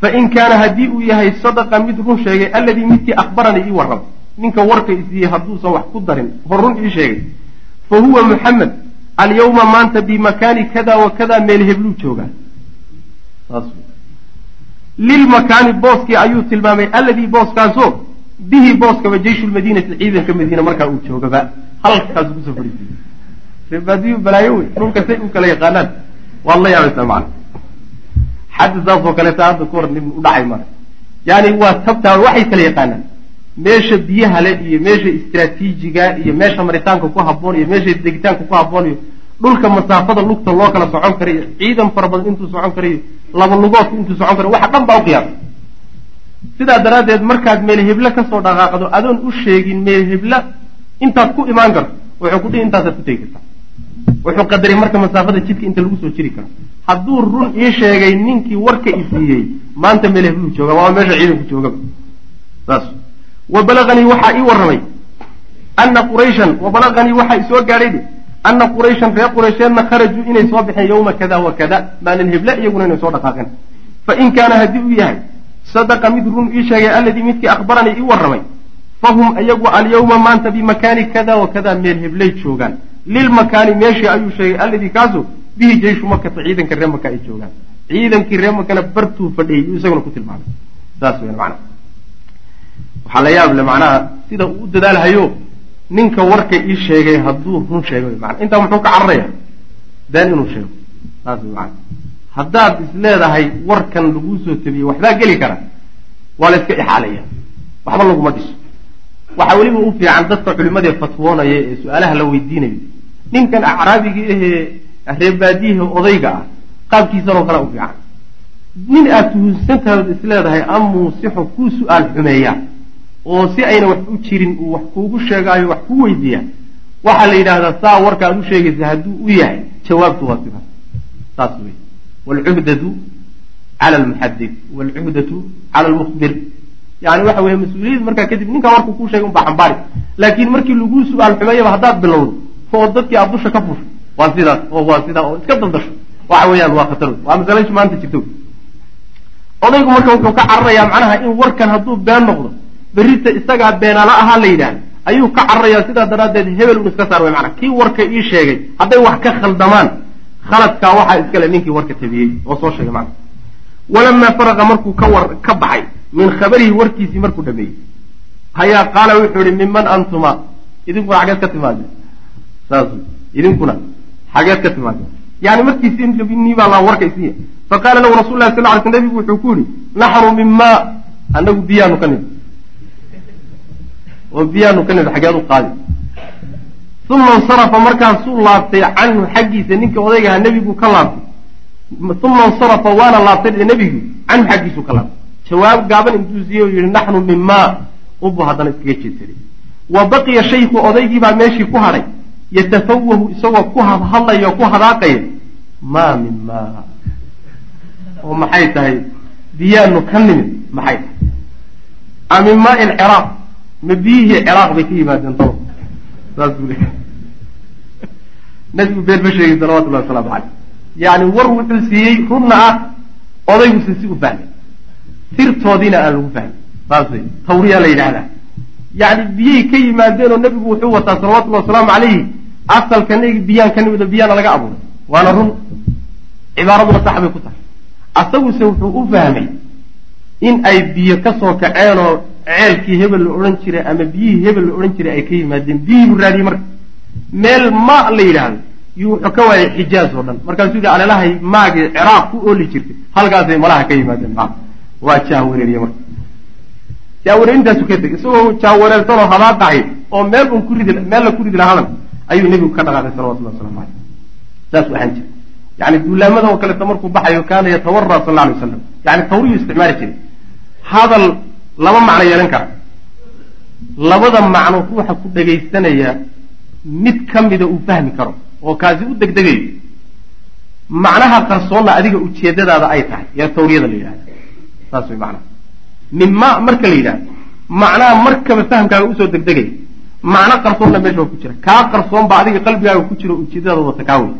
Fain kaana haddii uu yahay sadaqa mid run sheegay alladii midkii akhbaranii ii warramay ninka warka isiiyey hadduusan wax ku darin hor run ii sheegay fa huwa muxamed alyawma maanta bimakaani kada wa kada meel hebluu joogaa lilmakaani booskii ayuu tilmaamay alladii booskaasoo bihi booskaba jeyshu lmadiinati ciidanka madiina markaa uu joogaba. Halkaasu ku soo fadhiisiiye reebaadiyu balaayo wey. Dhulka say u kala yaqaanaan. Waad la yaabaysaa macana xaddi saasoo kaleeta hadda ku hor nin u mara yani waa tabtaa waxay kala yaqaanaan. Meesha biyaha le iyo meesha istraatiijiga iyo meesha maritaanka ku haboon iyo meesha degitaanka ku haboon iyo dhulka masaafada lugta loo kala socon karayo ciidan fara badan intuu socon karayo laba lugoodku intuu socon karayo waxa dhan baa u qiyaasa sidaa daraaddeed markaad meel heble ka soo dhaqaaqdo adoon u sheegin meel hebla intaad ku imaan karto. Wuxuu ku dhihi intaasaad ku tegi kartaa wuxuu qadaray marka masaafada jidka inta lagu soo jiri karo. Hadduu run ii sheegay ninkii warka i siiyey maanta meel hebluu jooga waa meesha ciidanku joogaba saas. Wa balaganii waxaa ii warramay ana qurayshan wa balaganii waxaa isoo gaadhay ana qurayshan reer quraysheedna kharajuu inay soo baxeen yowma kada wa kada maalin heble iyaguna inay soo dhaqaaqeen. Fain kaana haddii uu yahay sadaqa mid run ii sheegay alladii midkii akhbaranii ii warramay fahum iyagu alyawma maanta bimakaani kada wa kada meel heblay joogaan lilmakaani meeshii ayuu sheegay alladii kaasu bihi jeyshu makata ciidanka ree maka ay joogaan ciidankii ree makana bartuu fadhiyay yuu isaguna ku tilmaamay saas weyan macnaha waxaa la yaable macnaha sida uu u dadaalhayo ninka warka ii sheegay hadduu run sheego mana intaa muxuu ka cararaya been inuu sheego saas wy mana haddaad is leedahay warkan laguu soo tabiyey waxbaa geli kara. Waa la iska ixaalaya. Waxba laguma dhiso. Waxaa weliba u fiican dadka culimadee fatwoonaya ee su'aalaha la weydiinayo ninkan acraabiga ahee reebaadiyaha odayga ah qaabkiisanoo kale u fiican. Nin aad tuhunsantahay od is leedahay amuu sixo kuu su'aal xumeeya oo si ayna wax u jirin uu wax kuugu sheegaayo wax kuu weydiiya. Waxaa la yidhaahdaa saa warka aad u sheegaysa hadduu u yahay jawaabtu waa sidaas saas wey wlcuhdatu cala almuxadid wlcuhdatu cala lmukhbir yani waxa weye mas'uuliyad markaa kadib ninkaa warku kuu sheegay unbaa xambaari. Laakiin markii laguu su'aal xumeeyaba haddaad bilowdo oo dadkii aad dusha ka fusho waa sidaas oo waa sidaa oo iska daldasho. Waxa weeyaan waa khatar. Waa masalashi maanta jirto. Odaygu marka wuxuu ka cararayaa macnaha in warkan hadduu been noqdo berrita isagaa beenala ahaa la yidhaahda ayuu ka cararayaa sidaa daraaddeed hebel un iska saar way manaa kii warka ii sheegay hadday wax ka khaldamaan khaladkaa waxaa iskale ninkii warka tabiyey oo soo sheegay macna walamaa faraqa markuu ka war ka baxay min khabarihi warkiisii markuu dhameeyey. Hayaa qaala wuxuu ihi miman antuma idinkuna xageed ka timaadeen saas idinkuna xageed ka timaadeen yani markiisii baa la warka isiiya faqaala lahu rasul lah sal ly sl nabigu wuxuu ku yihi naxnu mima anagu biyaanu ka nimid oo biyaanu ka nimid xageed u qaadi uma insarafa markaasuu laabtay canhu xaggiisa ninka odaygaha nebigu ka laabtay uma insarafa waana laabtay nebigu canhu xaggiisuu ka laabtay jawaab gaaban intuu siiyey yihi naxnu mima ubu haddana iskaga jeedsaday wa baqiya shaykhu odaygiibaa meeshii ku hadhay yatafawahu isagoo ku hadhadlaya oo ku hadaaqaya maa min ma oo maxay tahay biyaanu ka nimid maxay tahay a min maa ciraaq ma biyihii ciraaq bay ka yimaadeen daba saas nabigu been ma sheegin salawatullahi wasalaamu caleyh. Yani war wuxuu siiyey runna ah odayguse si u fahmay sirtoodiina aan lagu fahmin saas wey tawriyaa la yidhaahdaa. Yani biyay ka yimaadeen oo nebigu wuxuu wataa salawatullahi wasalaamu calayhi asalka nagi biyaan ka nimid biyaana laga abuuray. Waana run. Cibaaraduna sax bay ku tahay. Asaguse wuxuu u fahmay in ay biyo ka soo kaceen oo ceelkii hebel la odhan jiray ama biyihii hebel la odhan jiray ay ka yimaadeen. Biyihii buu raadiyey marka. Meel ma la yidhaahdo yuu wuxuu ka waayay xijaaz oo dhan. Markaasuu yidhi alelahay maagii ciraaq ku ooli jirtay halkaasay malaha ka yimaadeen. Maa waa jaawareeriye marka. Jaawareerintaasu ka tegay isagoo jaawareersanoo hadaaqahay oo meel un ku ridi meel la ku ridi laha hadal ayuu nebigu ka dhaqaaqay salawatullah waslamu caleyh saas waxaan jira yani duulaamada oo kaleeto markuu baxayo kaana yatawara sal alla alay wasalam yani tawriyuu isticmaali jiray. Hadal laba macno yeelan kara. Labada macno ruuxa ku dhagaysanaya mid ka mida uu fahmi karo oo kaasi u degdegayo macnaha qarsoonna adiga ujeedadaada ay tahay yaa tawriyada la yidhahda saas way macnaha. Mima marka la yidhahdo macnaha markaba fahamkaaga u soo degdegaya macno qarsoonna meesha waa ku jira. Kaa qarsoon baa adiga qalbigaaga ku jiro ujeedadaada wata kaa wey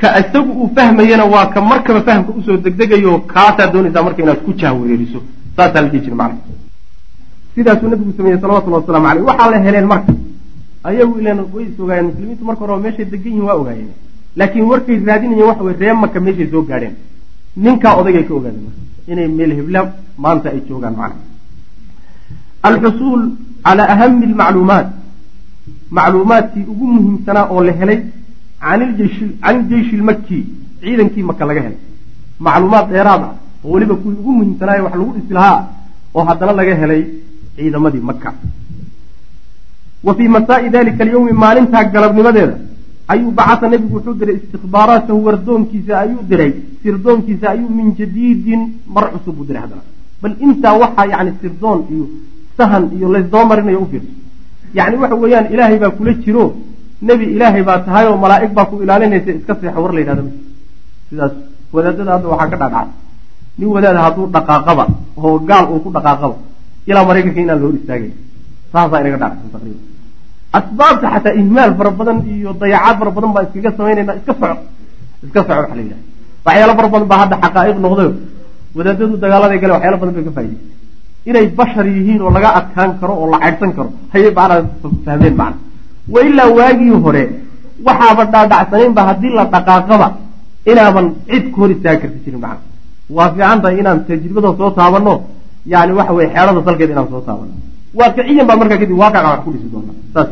ka isagu uu fahmayana waa ka markaba fahamka u soo degdegayo kaasaa doonaysaa marka inaad ku jahwareeriso saasaa la dhihi jira macna sidaasuu nabigu sameeyey salawatullahi waslamu aleyh waxaa la heleen marka. Ayagu ilan way is ogaayeen muslimiintu marka hore meeshay degan yihiin waa ogaayeen. Laakiin warkay raadinayeen waxa wey ree maka meeshay soo gaadheen. Ninkaa odaygay ka ogaadeen inay meel hebla maanta ay joogaan macna. Alxusuul calaa ahami almacluumaat. Macluumaadkii ugu muhiimsanaa oo la helay can iljeyshi ilmaki ciidankii maka laga helay. Macluumaad dheeraad ah oo weliba kuwii ugu muhiimsanaayo wax lagu dhisi lahaa oo haddana laga helay ciidamadii maka wa fii masaa'i dalika alyawmi maalintaa galabnimadeeda ayuu bacasa nebigu wuxuu diray istikbaaraatahu wardoonkiisa ayuu diray sirdoonkiisa ayuu min jadiidin mar cusub uu diray haddana. Bal intaa waxaa yani sirdoon iyo sahan iyo laysdaba marinayo u fiirso. Yacni waxa weeyaan ilaahay baa kula jiro nebi ilaahay baa tahay oo malaa'ig baa ku ilaalinaysa iska seexo war la yidhahda sidaas wadaadada hadda waxaa ka dhadhacay nin wadaada hadduu dhaqaaqaba oo gaal uu ku dhaqaaqaba ilaa maraykanka inaan la hor istaagay saasaa inaga dhacsan taqriiban asbaabta xataa ihmaal fara badan iyo dayacaad fara badan baa iskaga samaynayna iska soco iska soco waxa la yidhaha waxyaalo fara badan baa hadda xaqaa'iq noqdayo wadaadadu dagaaladay gale waxyaalo badan bay ka faa'idaystay inay bashar yihiin oo laga adkaan karo oo la caydhsan karo hayay macnaa fahmeen macna. Wa ilaa waagii hore waxaaba dhaadhacsanaynba haddii la dhaqaaqaba inaaban cid ku hor istaagi karti jirin macna waa fiican tahay inaan tajribada soo taabanno yani waxa weye xeelada salkeeda inaan soo taabano waaqiciyan baa markaa kadib waaqaca wax ku dhisi doona saas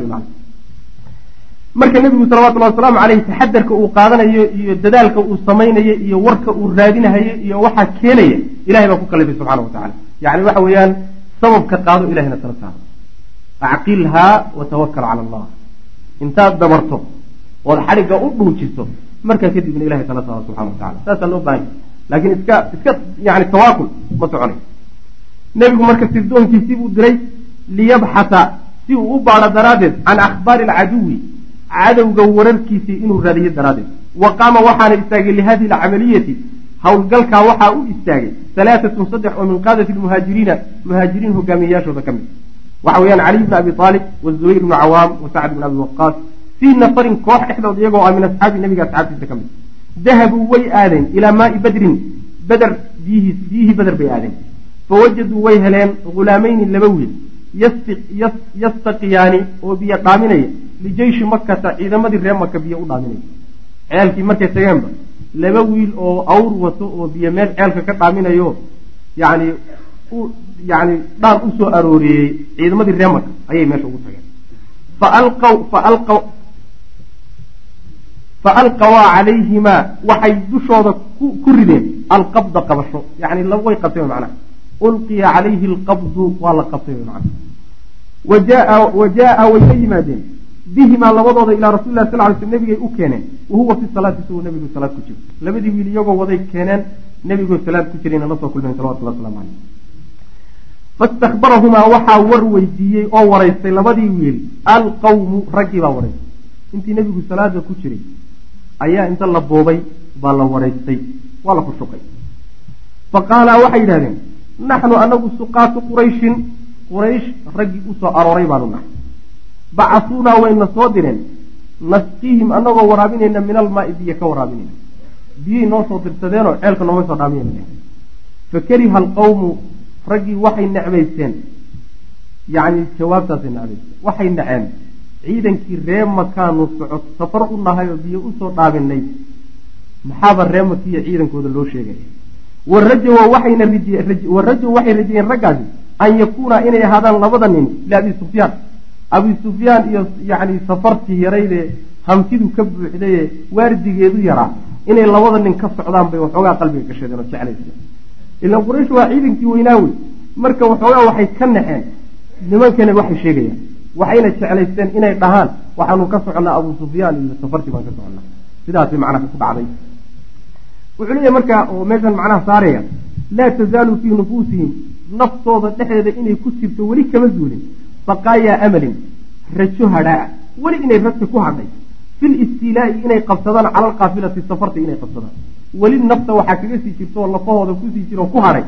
marka nebigu salawatullahi wasalaamu caleyhi taxadarka uu qaadanayo iyo dadaalka uu samaynayo iyo warka uu raadinahayo iyo waxaa keenaya ilahay baa ku kalifay subxana wa tacala yani waxa weeyaan sababka qaado ilahayna tala saaro. Acqilhaa watawakal cala allah. Intaad dabarto ood xadhigga u dhuujiso markaa kadibna ilahay tala saaro subxana wa tacala saasaa loo baahanya laakiin iska iska yani tawaakul ma soconay. Nebigu marka sirdoonkiisii buu diray liyabxata si uu u baadho daraaddeed can akhbaari alcaduwi cadowga wararkiisii inuu raadiyo daraaddeed. Wa qaama waxaana istaagay lihadihi alcamaliyati howlgalkaa waxaa u istaagay halaatatun saddex oo min qaadati lmuhaajiriina muhaajiriin hogaamiyeyaashooda ka mid. Waxa weeyaan caliy bni abi aalib wazubayr bnu cawaam wa sacd bn abi waqaas fii nafarin koox dhexdood iyagoo ah min asxaabi nabiga asxaabtiisa ka mid dahabuu way aadeen ilaa maai badrin beder biyihii beder bay aadeen. Fawajaduu way heleen hulaamayni laba wiil yastaqiyaani oo biyo dhaaminaya lijeyshi makata ciidamadii reer maka biyo u dhaaminaya. Ceelkii markay tageenba laba wiil oo awr wato oo biyo meel ceelka ka dhaaminayo yani yani dhaan u soo arooriyey ciidamadii reer maka ayay meesha ugu tageen faalqawaa calayhimaa waxay dushooda ku rideen alqabda qabasho yani way qabteen macnaha ulqiya calayhi alqabdu waa la qabtay macnaha wa jaa way la yimaadeen bihimaa labadooda ilaa rasuli lah sal ly sl nabigay u keeneen wa huwa fi salaati isagoo nebigu salaad ku jiro labadii wiil iyagoo waday keeneen nebigoo salaad ku jirayna la soo kulmeen salawatullah waslamu caleyh fastakbarahumaa waxaa war weydiiyey oo waraystay labadii wiil alqawmu raggii baa waraystay intii nebigu salaada ku jiray ayaa inta la boobay baa la waraystay waa la fushuqay fa qaalaa waxay yidhahdeen naxnu anagu suqaatu qurayshin quraysh raggii u soo arooray baanu nahay bacasuunaa wayna soo direen nasqiihim anagoo waraabinayna min almaai biyo ka waraabinayna. Biyay noo soo dirsadeenoo ceelka nooga soo dhaamiyana fa kariha alqawmu raggii waxay necbaysteen. Yacni jawaabtaasay necbaysteen. Waxay naceen ciidankii ree makaanu socod safar u nahay oo biyo u soo dhaabinay maxaaba ree makiya ciidankooda loo waxayna warajaw waxay rajayeen raggaasi an yakuuna inay ahaadaan labada nin liabi sufyaan. Abi sufyaan iyo yacni safartii yaraydee hamtidu ka buuxdaye waardigeedu yaraa inay labada nin ka socdaan bay waxoogaa qalbiga gashadeen oo jeclayseen ilaan quraysh waa ciidankii weynaawe marka waxoogaa waxay ka naxeen nimankana waxay sheegayaan waxayna jeclaysteen inay dhahaan. Waxaanu ka soconnaa abu sufyaan iyo safartii baan ka soconnaa. Sidaasay macnaha ku dhacday wuxuu leeyahy markaa oo meeshan macnaha saaraya laa tazaalu fii nufuusihim. Naftooda dhexdeeda inay ku jirto weli kama zuulin baqaayaa amalin. Rajo hadhaa. Weli inay ragta ku hadhay. Fil istiilaa'i inay qabsadaan cala alqaafilati safarta inay qabsadaan. Weli nafta waxaa kaga sii jirto oo lafahooda ku sii jiro ku hadhay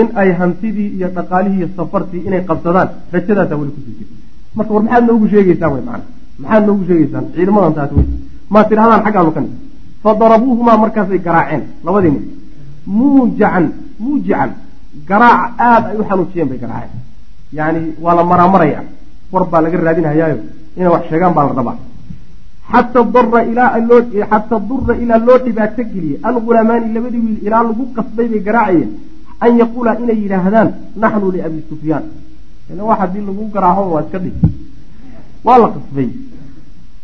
in ay hantidii iyo dhaqaalihii safartii inay qabsadaan. Rajadaasaa weli ku sii jirta marka war maxaad noogu sheegeysaan wey macana maxaad noogu sheegeysaan ciidamadan taas wey maa tidhahdaan xaggaanu ka nig fa darabuuhumaa markaasay garaaceen labadii nin. Muujacan muujican. Garaac aada ay u xanuujiyeen bay garaaceen. Yani waa la maraamaraya war baa laga raadinhayaayo inay wax sheegaan baa la rabaa. Xata dara ilaa loo xata dura ilaa loo dhibaato geliyey algulamaani labadii wiil ilaa lagu qasbay bay garaacayeen. An yaquula inay yidhaahdaan naxnu liabi sufyaan wax haddii lagu garaaco waa iska dhig. Waa la qasbay.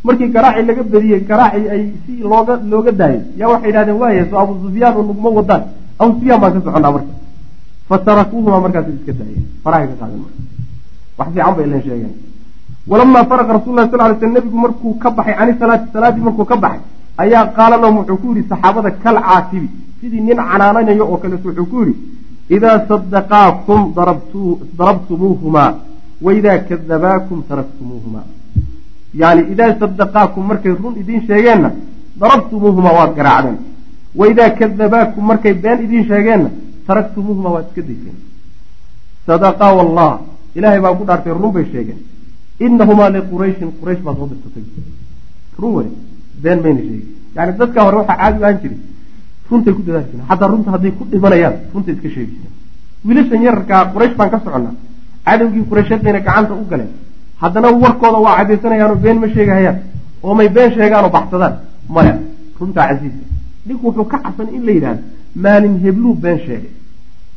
Markii garaaci laga bediyey garaaci ay si looga looga daayay. Yaa waxay yidhahdeen waaya so abu sufyaan oo naguma wadaan. Abu sufyaan baan ka soconaa marka. Fatarakuuhuma markaas iska daayeen farahay ka qaaden marka. Wax fiican bay ilan sheegeen walamaa faraqa rasul lah sal ly sl nebigu markuu ka baxay cani salaati salaaddii markuu ka baxay ayaa qaala lahum wuxuu ku yidhi saxaabada kal caatibi sidii nin canaananayo oo kaleeto wuxuu ku yidhi idaa sadaqaakum darabtumuuhumaa waidaa kadabaakum taraktumuuhumaa yani idaa sadaqaakum markay run idiin sheegeenna darabtumuuhumaa waad garaacdeen waidaa kadabaakum markay been idiin sheegeenna taraktumuuhumaa waad iska dayseen sadaqaa wallah ilaahay baa ku dhaartay run bay sheegeen inahumaa liqurayshin quraysh baa soo dirsatay run wey been mayna sheegin yani dadka hore waxaa caadi ahaan jiray runtay ku dadaali jireen xataa runta hadday ku dhimanayaan runtay iska sheegi jireen wiilashan yararkaa quraysh baan ka soconnaa. Cadowgii qurayshyadayna gacanta u galeen haddana warkooda waa cadaysanayaanoo been ma sheegahayaan. Oo may been sheegaanoo baxsadaan. Maya runtaa casiiska ninku wuxuu ka cabsan in la yidhahdo maalin hebluu been sheegay.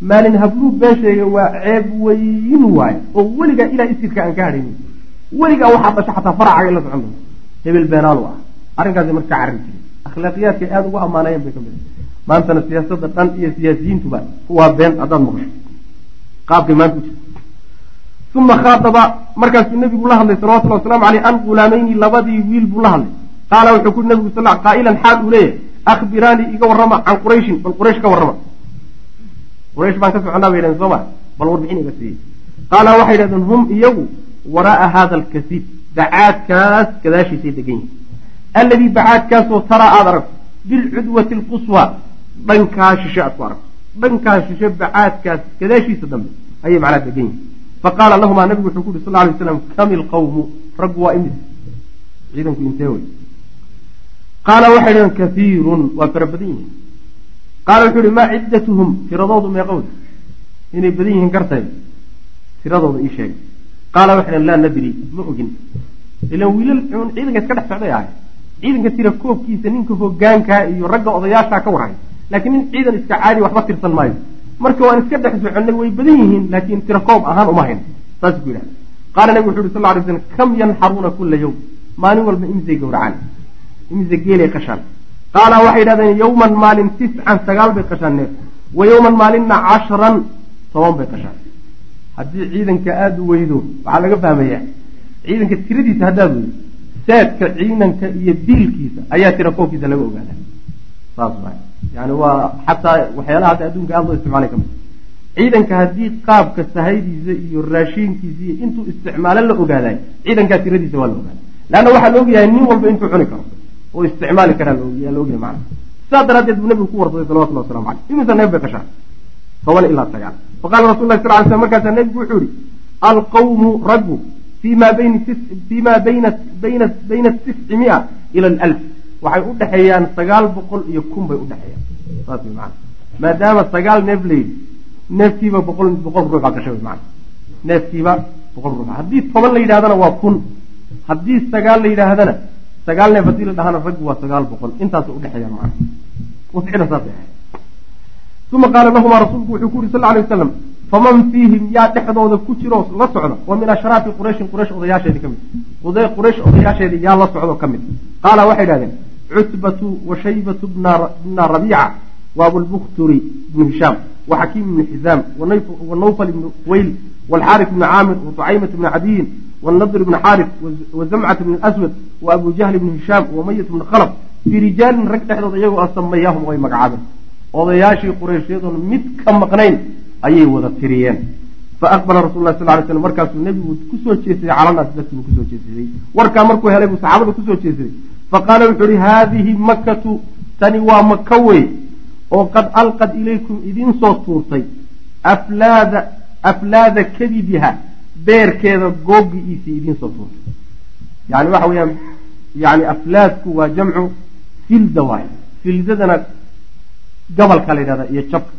Maalin habluu been sheegay waa ceeb weyn waaye oo weligaa ilaa isirka aan ka hadhaynin weligaa waxaa dhasha xataa faracaga in la socon doonto hebel beenaalu ah. Arrinkaasi marka carri jiray. Akhlaaqiyaadkay aada ugu ammaanayeen bay ka mid maantana siyaasadda dhan iyo siyaasiyiintuba waa been haddaad maqasho. Qaabkay maanta u uma khaataba markaasuu nebigu la hadlay salawatullah waslamu aleyh an ghulaamayni labadii wiil buu la hadlay. Qaala wuxuu ku nebigu sal qaa'ilan xaal uu leeyahay akhbiraanii iga warrama can qurayshin bal quraysh ka warrama. Quraysh baan ka soconaa bay yidhahdeen sooma bal warbixin iga siiyey. Qaala waxay yidhahdeen hum iyagu waraa'a hada alkasiib bacaadkaas gadaashiisay degan yihiin alladii bacaadkaasoo taraa aada aragto bilcudwati alquswa dhankaa shishe aad ku aragto dhankaa shishe bacaadkaas gadaashiisa dambe ayay macnaa degan yihiin faqaala lahumaa nabigu wuxuu ku yuri sal lay slam kam ilqawmu raggu waa imis ciidanku intee wey qaala waxay dhaheen kaiirun waa fara badan yihiin qaala wuxuu yihi maa ciddatuhum tiradoodu meeqowd inay badan yihiin gartay tiradooda ii sheegay qaala waxay dhaheen laa nadri ma ogin ilan wiilal ciidanka iska dhex socday ahay ciidanka tira koobkiisa ninka hogaankaa iyo ragga odayaashaa ka warhay laakiin nin ciidan iska caadi waxba tirsan maayo. Marka waan iska dhex soconnay way badan yihiin laakiin tira koob ahaan uma hayn saas ku yidhaha qaala nabigu wuxu uhi sal ly slam kam yanxaruuna kula yowm maalin walba imsay gowracaan. Imse geelay qashaan. Qaala waxay yidhahdeen yowman maalin tiscan sagaal bay qashaan neef. Wa yowman maalinna cashran toban bay qashaan. Haddii ciidanka aada u weydo waxaa laga fahmayaa. Ciidanka tiradiisa haddaad weydo saadka ciidanka iyo biilkiisa ayaa tira koobkiisa laga ogaada saas yani waa xataa waxyaalaha hadda adduunka aada loo isticmaalay ka mid ciidanka haddii qaabka sahaydiisa iyo raashiinkiisa iyo intuu isticmaalo la ogaaday ciidankaa tiradiisa waa la ogaada leanna waxaa la ogyahay nin walba intuu cuni karo oo isticmaali karaa la ogyahay macana sidaa daraaddeed buu nabigu ku warsaday salawatullah waslamu caleyh imisa neef bay qashaan toban ilaa sagaal faqala rasul lah sal ly slam markaasaa nebigu wuxuu yihi alqawmu raggu fima bayna tisci mia ila alf waxay u dhexeeyaan sagaal boqol iyo kun bay udhexeeyaan saas way maana maadaama sagaal neef la yidhi neefkiiba boqol boqol ruux baa gashay way maana neefkiiba boqol ruux. Haddii toban la yidhahdana waa kun. Haddii sagaal la yidhaahdana sagaal neef haddii la dhahana raggu waa sagaal boqol. Intaasa udhexeeyaan macana wasicda saasay ahayd. Uma qaala lahumaa rasuulku wuxuu ku yuri sal alay wasalam faman fiihim yaa dhexdooda ku jiroo la socda wa min ashraafi qurayshin quraysh odayaasheedii ka mid. Quraysh odayaasheedii yaa la socdo ka mid. Qaala waxay idhahdeen cutbatu wa shaybatu bna rabiica wa abulbukturi bnu hishaam wa xakiim bni xizaam wa nawfal bni weyl waalxaarif bni caamir wa tucaymata bni cadiyin waalnadr bni xaarif wa zamcata bni aswad wa abu jahli bni hishaam wa mayat bni khalaf. Fii rijaalin rag dhexdooda iyagoo asamayaahum ay magacaabeen. Odayaashii qureyshyaduna mid ka maqnayn ayay wada tiriyeen. Faaqbala rasul lah sal lay slm markaasuu nebigu ku soo jeesaday calanaas dadkiibuu ku soo jeesaday. Warkaa markuu helay buu saxaabada ku soo jeesaday faqaala wuxuu ihi haadihi makatu tani waa maka wey oo qad alqad ilaykum idiin soo tuurtay aflaada aflaada kadidiha beerkeeda googiiisii idiin soo tuurtay yani waxa weeyaan yani aflaadku waa jamcu filda waay fildadana gobolka la yidhahda iyo jabka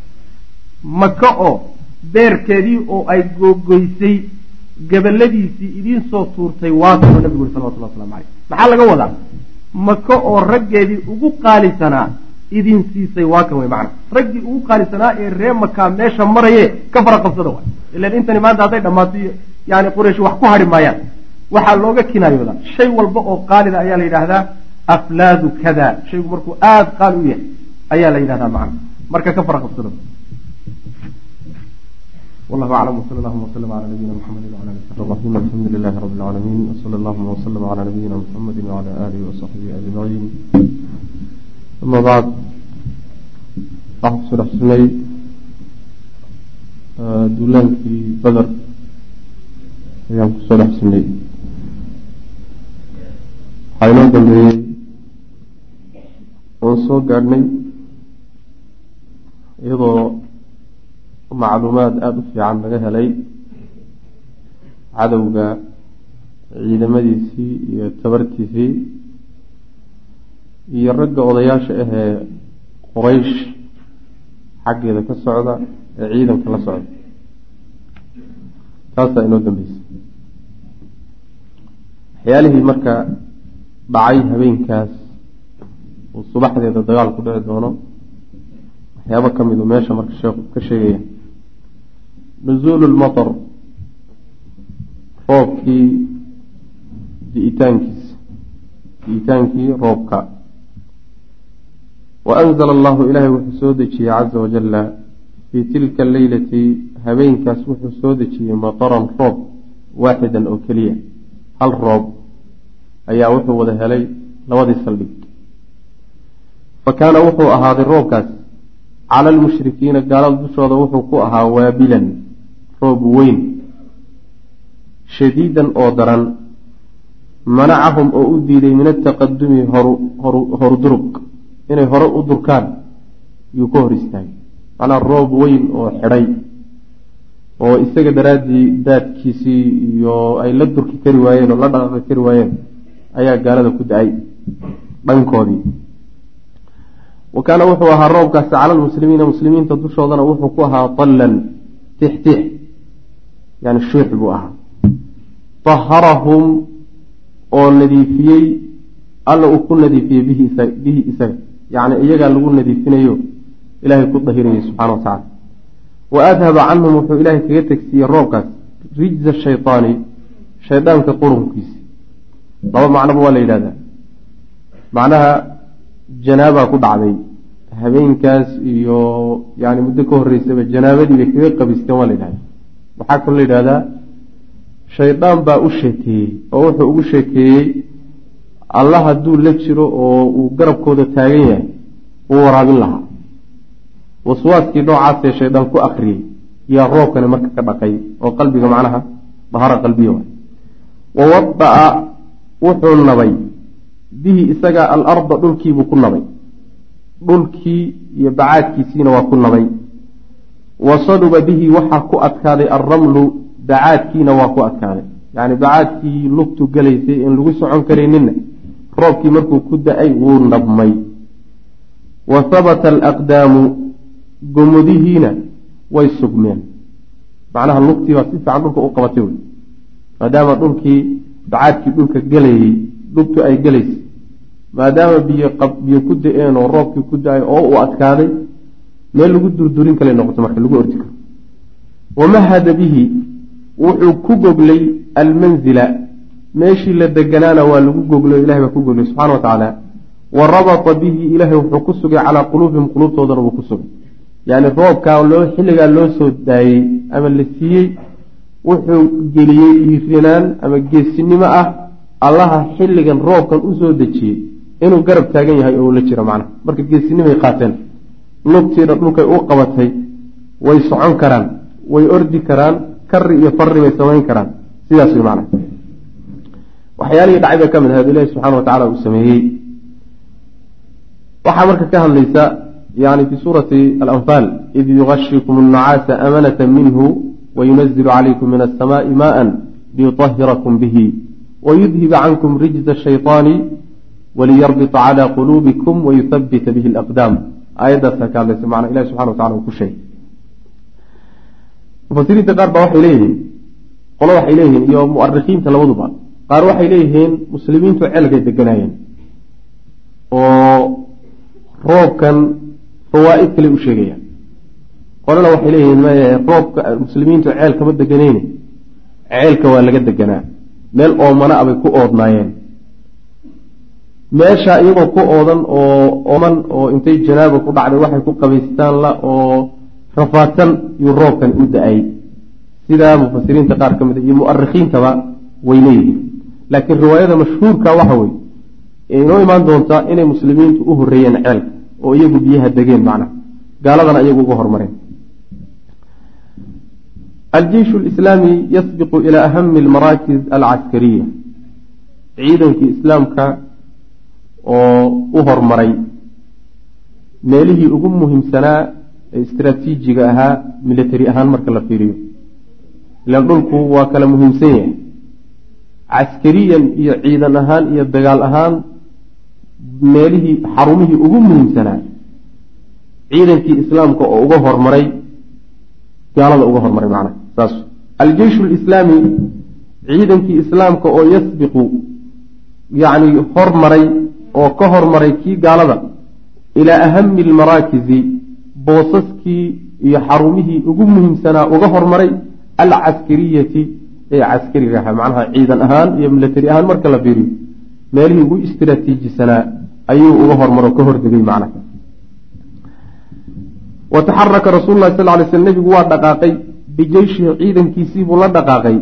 maka oo beerkeedii oo ay googoysay gabaladiisii idiin soo tuurtay waasoo nabigu uri salawatullah waslamu caleyh maxaa laga wadaa maka oo raggeedii ugu qaalisanaa idin siisay waa kan wey macana raggii ugu qaalisanaa ee ree makaa meesha maraye ka fara qabsada waay. Ilan intani maanta hadday dhammaato yani quraysh wax ku hadhi maayaan. Waxaa looga kinaayoodaa shay walba oo qaalida ayaa la yidhaahdaa aflaadu kada shaygu markuu aada qaali u yahay ayaa la yidhahdaa macana marka ka fara qabsada wallahu aclam wsal allahuma wslm cala nabiyina mxamedi wala ali sabi raxim alxamdu lilahi rabi lcaalamiin wsala allahuma wslm cala nabiyina mxamedi wala alihi wasaxbihi ajmaciin ama bacd waxaa ku soo dhex jirnay duulaankii bader ayaan ku soo dhex jirnay waxaa inoo dambeeyey oon soo gaadhnay iyadoo macluumaad aada u fiican laga helay cadowga ciidamadiisii iyo tabartiisii iyo ragga odayaasha ahee qoraysh xaggeeda ka socda ee ciidanka la socda. Taasaa inoo dambeysay. Waxyaalihii marka dhacay habeenkaas uu subaxdeeda dagaal ku dhici doono waxyaabo ka midu meesha marka sheekhu ka sheegaya nuzuulu lmatar roobkii di'itaankiisa di'itaankii roobka. Wa anzala allahu ilaahay wuxuu soo dejiyey caza wajalla fii tilka alleylati habeenkaas wuxuu soo dejiyey mataran roob waaxidan oo keliya. Hal roob ayaa wuxuu wada helay labadii saldhig fa kaana wuxuu ahaaday roobkaas. Cala almushrikiina gaalada dushooda wuxuu ku ahaa waabilan roob weyn shadiidan oo daran manacahum oo u diiday min ataqadumi horudurug inay hore u durkaan yuu ka hor istaagay. Macnaa roob weyn oo xidhay oo isaga daraaddii daadkiisii iyo ay la durki kari waayeen oo la dhaqaqi kari waayeen ayaa gaalada ku da'ay dhankoodii. Wa kaana wuxuu ahaa roobkaasi cala lmuslimiina muslimiinta dushoodana wuxuu ku ahaa dallan tixtix yani shuux buu ahaa. Taharahum oo nadiifiyey alla uu ku nadiifiyey bihi isaga. Yacni iyagaa lagu nadiifinayo ilaahay ku dahirayay subxana wa tacala wa adhaba canhum wuxuu ilaahay kaga tegsiiyey roobkaas rijza shaytaani shaydaanka qurunkiisi laba macnoba waa la yidhahdaa. Macnaha janaabaa ku dhacday. Habeenkaas iyo yani muddo ka horeysaba janaabadii bay kaga qabisteen waa la yidhahda waxaa kaloo la yidhahdaa shaydaan baa u sheekeeyey oo wuxuu ugu sheekeeyey alla hadduu la jiro oo uu garabkooda taagan yahay uu waraabin lahaa. Waswaaskii noocaasee shaydaan ku akriyey yaa roobkani marka ka dhaqay oo qalbiga macnaha dahara qalbiya waay. Wawada-a wuxuu nabay. Bihi isaga alarda dhulkiibuu ku nabay. Dhulkii iyo bacaadkiisiina waa ku nabay wa saduba bihi waxaa ku adkaaday alramlu bacaadkiina waa ku adkaaday. Yacni bacaadkii lugtu gelaysay in lagu socon karayninna roobkii markuu ku da'ay wuu nabmay. Wa habata alaqdaamu gomodihiina way sugmeen. Macnaha lugtii baa si fiican dhulka u qabatay wey. Maadaama dhulkii bacaadkii dhulka gelayey lugtu ay gelaysay maadaama biyo biyo ku da'een oo roobkii ku da'ay oo uu adkaaday meel lagu durdurin kale noqoto marka lagu ordi karo. Wamahada bihi? Wuxuu ku goglay almanzila. Meeshii la deganaana waa lagu goglay o ilahay baa ku goglay subxana wa tacaala wa rabata bihi ilaahay wuxuu ku sugay calaa quluubihim quluubtoodana wuu ku sugay. Yacni roobkaa loo xilligaa loo soo daayey ama la siiyey wuxuu geliyey dhiirinaan ama geesinimo ah. Allaha xilligan roobkan u soo dejiyey inuu garab taagan yahay oo ula jiro macnaha marka geesinimay qaateen lugtiina dhulkay u qabatay way socon karaan way ordi karaan kari iyo fari bay samayn karaan. Sidaas way macna waxyaalihii dhacay baa ka mid ah, ahayd ilahi subxana wa tacala uu sameeyey. Waxaa marka ka hadlaysa yani fi suurati alanfaal id yugashikum annacaasa amanata minhu wayunazilu calaykum min asamaai maaa liyutahirakum bihi wayudhiba cankum rijza shayطaani waliyarbita calaa quluubikum wayuhabita bihi alaqdaam aayaddaasa ka hadlaysa macna ilahi subxana wa tacala uu ku sheegay mufasiriinta qaar baa waxay leeyihiin qolo waxay leeyihiin iyo muarikiinta labaduba. Qaar waxay leeyihiin muslimiintu ceelkay deganaayeen oo roobkan fawaa'id kale u sheegayaan. Qolana waxay leeyihiin maya roobka muslimiintu ceel kama deganeyne ceelka waa laga deganaa meel oomana abay ku oodnaayeen meesha iyagoo ku oodan oo ooman oo intay janaaba ku dhacday waxay ku qabaystaan la oo rafaadsan yuu roobkan u da'ay. Sidaa mufasiriinta qaar ka mid a iyo mu'arikhiintaba way leeyihiin. Laakiin riwaayada mashhuurka waxa weye inoo imaan doontaa inay muslimiintu u horreeyeen ceelka oo iyagu biyaha degeen macnaha gaaladana iyagu uga hormareen. Aljeishu lislaami yasbiqu ilaa ahami almaraakiz alcaskariya. Ciidankii islaamka oo u hormaray meelihii ugu muhiimsanaa ee istraatiijiga ahaa military ahaan marka la fiiriyo. Ilaan dhulku waa kala muhiimsan yahay. Caskariyan iyo ciidan ahaan iyo dagaal ahaan meelihii xarumihii ugu muhiimsanaa ciidankii islaamka oo uga hormaray gaalada uga hormaray macnaha saas. Aljeishu lislaami ciidankii islaamka oo yasbiqu yacni hormaray oo ka hormaray kii gaalada ilaa ahami almaraakizi boosaskii iyo xarumihii ugu muhiimsanaa uga hormaray alcaskariyati ee caskariga ahaa macnaha ciidan ahaan iyo milatari ahaan marka la fiiriyo. Meelihii ugu istraatiijisanaa ayuu uga hormaro ka hordegay macnaha. Wa taxaraka rasuulu lahi sal ly sl nebigu waa dhaqaaqay bijeyshihi ciidankiisiibuu la dhaqaaqay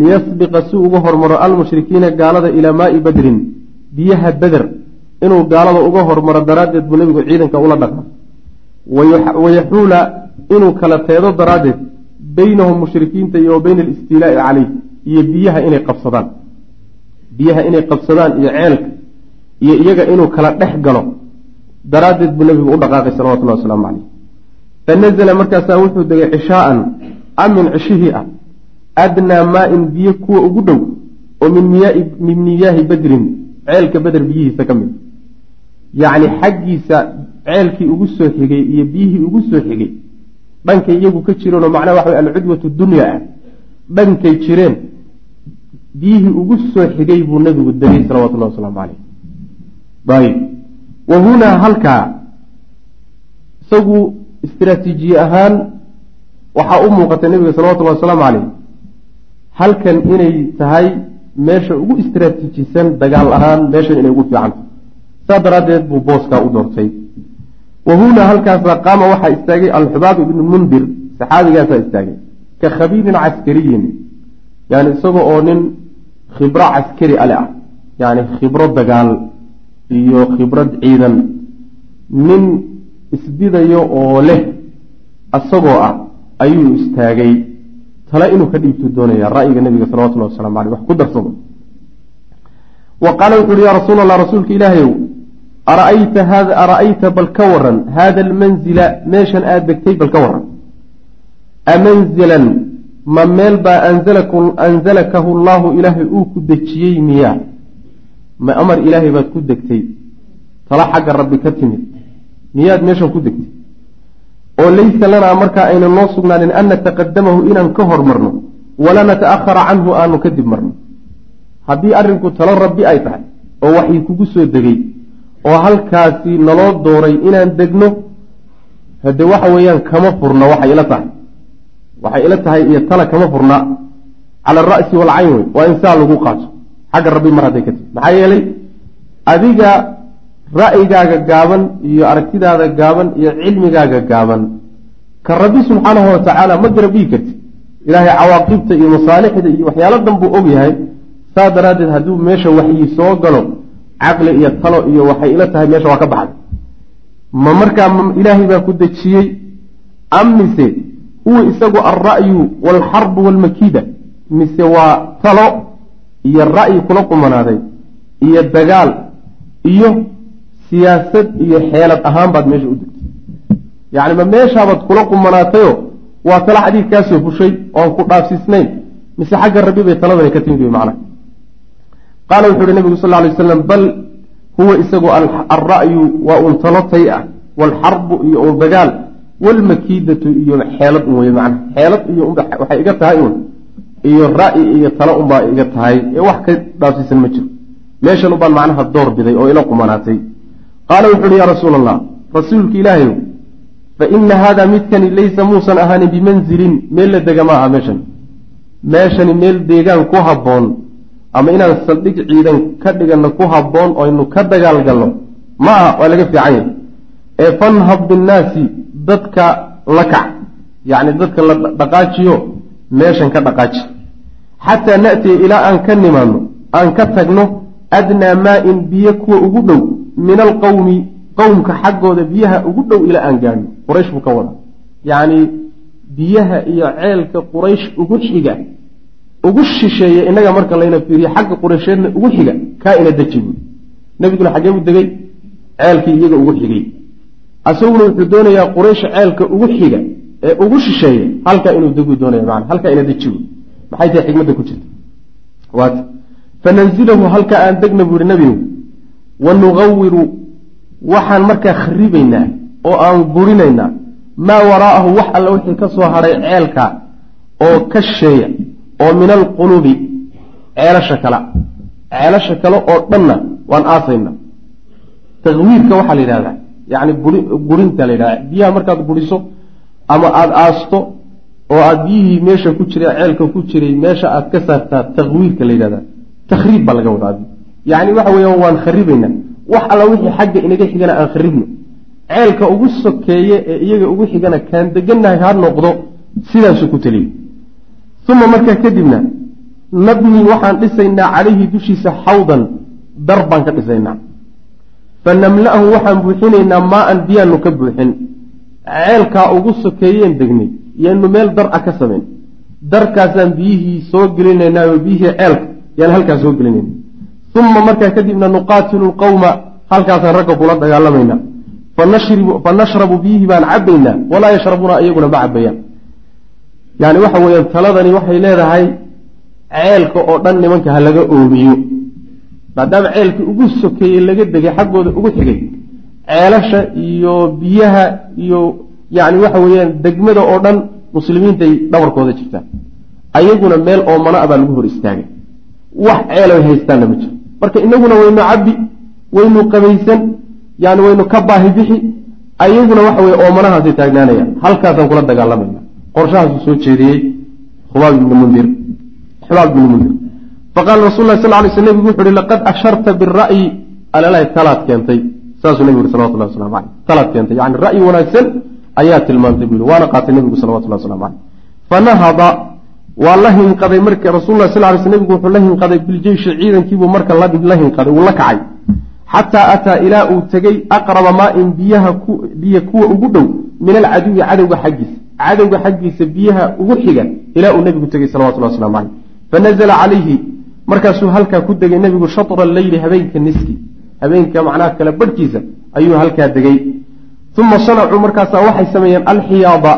liyasbiqa si uga hormaro almushrikiina gaalada ilaa maai badrin biyaha beder inuu gaalada uga hormaro daraaddeed buu nebigu ciidanka ula dhaqaaqay wayaxuula inuu kala teedo daraaddeed beynahum mushrikiinta iyo wa beyna alistiilaa'i caleyh iyo biyaha inay qabsadaan. Biyaha inay qabsadaan iyo ceelka iyo iyaga inuu kala dhex galo. Daraaddeed buu nebigu u dhaqaaqay salawatullahi wasalaamu caleyh fanazla markaasaa wuxuu degay cishaaan amin cishihii ah adnaa maa-in biyo kuwa ugu dhow oo min miyaahi badrin ceelka beder biyihiisa ka mid yacni xaggiisa ceelkii ugu soo xigay iyo biyihii ugu soo xigay dhankay iyagu ka jireenoo macnaha waxa way alcudwatu dunya ah dhankay jireen biyihii ugu soo xigay buu nabigu degay salawatullahi wasalaamu caleyh ayb wa hunaa halkaa isagu istraatiijiye ahaan waxaa u muuqatay nebiga salawatullahi wasalaamu caleyh halkan inay tahay meesha ugu istraatiijisan dagaal ahaan meeshan inay ugu fiicanta saa daraaddeed buu booskaa u doortay. Wa hunaa halkaasa qaama waxaa istaagay alxubaab ibnu mundir saxaabigaasaa istaagay ka khabiirin caskariyin. Yani isaga oo nin khibro caskari ale ah yani khibro dagaal iyo khibrad ciidan. Nin isbidayo oo leh isagoo ah ayuu istaagay. Tale inuu ka dhiibtuu doonaya ra'yiga nabiga salawatullahi waslamu aleyh wax ku darsado. Wa qaala wuxu uhi yaa rasuul allah rasuulka ilaahayow ara'ayta hada ara'ayta bal ka waran hada almanzila meeshan aada degtay bal ka waran amanzilan ma meel baa anzalakahu allahu ilaahay uu ku dejiyey miyaa ma amar ilaahay baad ku degtay tala xagga rabbi ka timid miyaad meeshan ku degtay oo laysa lanaa markaa ayna noo sugnaanin an nataqadamahu inaan ka hormarno wala nata'ahara canhu aanu kadib marno haddii arrinku talo rabbi ay tahay oo waxii kugu soo degay oo halkaasi naloo dooray inaan degno hade waxa weeyaan kama furna waxay ila tahay. Waxay ila tahay iyo tala kama furna. Cala alra'si waalcayn wey waa in saa lagu qaato. Xagga rabbi mar hadday ka timi maxaa yeelay adiga ra'yigaaga gaaban iyo aragtidaada gaaban iyo cilmigaaga gaaban ka rabbi subxaanahu watacaala ma garab dhigi karti ilaahay cawaaqibta iyo masaalixda iyo waxyaalo dan buu og yahay. Saa daraaddeed hadduu meesha waxyi soo galo caqli iyo talo iyo waxay ila tahay meesha waa ka baxday. Ma markaa ilaahay baa ku dejiyey am mise huwa isagu alra'yu waalxarbu waalmakiida mise waa talo iyo ra'yi kula qumanaaday iyo dagaal iyo siyaasad iyo xeelad ahaan baad meesha u degtay. Yacni ma meeshaabaad kula qumanaatayo waa tala xadiid kaasoo fushay oon ku dhaafsiisnayn mise xagga rabbi bay taladani ka timid wey macnaha qaala wuxu uhi nabigu sal alay waslam bal huwa isagu alra'yu waa un talo tay ah waalxarbu iyo un dagaal waalmakiidatu iyo xeelad un wey macnaha xeelad iyo waxay iga tahay un iyo ra'yi iyo talo unbaa iga tahay ee wax ka dhaafsiisan ma jiro. Meeshan ubaan macnaha door biday oo ila qumanaatay. Qaala wuxu uhi yaa rasuula allah rasuulka ilaahayow fa ina haada midkani laysa muusan ahaanin bimanzilin meel la dega ma aha meeshani meeshani meel deegaan ku habboon ama inaan saldhig ciidan ka dhiganno ku habboon oynu ka dagaal galno ma aha waa laga fiican yahay. Ee fanhab binnaasi dadka la kac yacni dadka la dhaqaajiyo meeshan ka dhaqaaji. Xataa na'tiya ilaa aan ka nimaano aan ka tagno adnaa maa-in biyo kuwa ugu dhow min alqowmi qowmka xaggooda biyaha ugu dhow ilaa aan gaadhno quraysh buu ka wada yacni biyaha iyo ceelka quraysh ugu xiga ugu shisheeya innaga marka layna fiiriyo xagga quraysheedna ugu xiga kaa ina deji nebiguna xaggee u degay ceelkii iyaga ugu xigay. Asaguna wuxuu doonayaa quraysh ceelka ugu xiga ee ugu shisheeya halkaa inuu deguu doonaya maana halkaa ina deji maxay tahay xikmadda ku jirta? Waata fananzilahu halkaa aan degna buu yihi nebigu wa nugawiru waxaan markaa kharibaynaa oo aan burinaynaa maa waraa'ahu wax alla wixii ka soo hadhay ceelka oo ka shisheeya oo min alqulubi ceelasha kale. Ceelasha kale oo dhanna waan aasayna. Takwiirka waxaa la yidhahdaa yani burinta la yidhahda biyaha markaad buriso ama aada aasto oo aada biyihii meesha ku jiray ceelka ku jiray meesha aad ka saartaa takwiirka la yidhahda takhriib baa laga wadaa. Yani waxa weeyaan waan kharibaynaa wax alla wixii xagga inaga xigana aan kharibno ceelka ugu sokeeye ee iyaga ugu xigana kaan degannahay ha noqdo sidaasuu ku teliyey uma markaa kadibna nabni waxaan dhisaynaa calayhi dushiisa xawdan dar baan ka dhisaynaa. Fa namla'ahu waxaan buuxinaynaa maa-an biyaanu ka buuxin. Ceelkaa ugu sokeeyeen degnay yaanu meel dar a ka samayn darkaasaan biyihii soo gelinaynaa oo biyihii ceelka yaan halkaa soo gelinayna uma markaa kadibna nuqaatilu lqowma halkaasaan ragga kula dagaalamaynaa fa nashrabu biyihii baan cabbaynaa walaa yashrabuuna iyaguna ma cabbayaan yani waxa weeyaan taladani waxay leedahay ceelka oo dhan nimanka ha laga oomiyo maadaama ceelkii ugu sokeeyey laga degay xaggooda ugu xigay ceelasha iyo biyaha iyo yani waxa weeyaan degmada oo dhan muslimiintay dhabarkooda jirtaan ayaguna meel oo mana a baa lagu hor istaagay. Wax ceelay haystaanna ma jiro. Marka inaguna waynu cabbi waynu qabaysan yani waynu ka baahi bixi ayaguna waxa weye oomanahaasay taagnaanayaan. Halkaasaan kula dagaalamayna qorshahaasuu soo jeediyey xubaab ibni mundir xubaab ibni mundir faqaala rasul sal lay sl nebigu wuxu uhi laqad asharta bira'yi alalahi talaad keentay. Saasuu nebigu yuri salawatullah waslamu caleyh talaad keentay. Yani ra'yi wanaagsan ayaa tilmaantay buu yihi waana qaatay nebigu salawatullah waslamu caleyh fanahada waa la hinqaday marka rasulla sal lay sl nebigu wuxuu la hinqaday biljeyshi ciidankiibuu marka la hinqaday uu la kacay. Xataa ataa ilaa uu tegey aqraba maa-in biyaha biyo kuwa ugu dhow min alcaduwi cadowga xaggiisa cadowga xaggiisa biyaha ugu xiga ilaa uu nebigu tegey salawatullah waslamu caleyh fanazla calayhi markaasuu halkaa ku degay nebigu shatra leyli habeenka niski. Habeenka macnaha kale barhkiisa ayuu halkaa degay. Uma sanacuu markaasaa waxay sameeyeen alxiyaada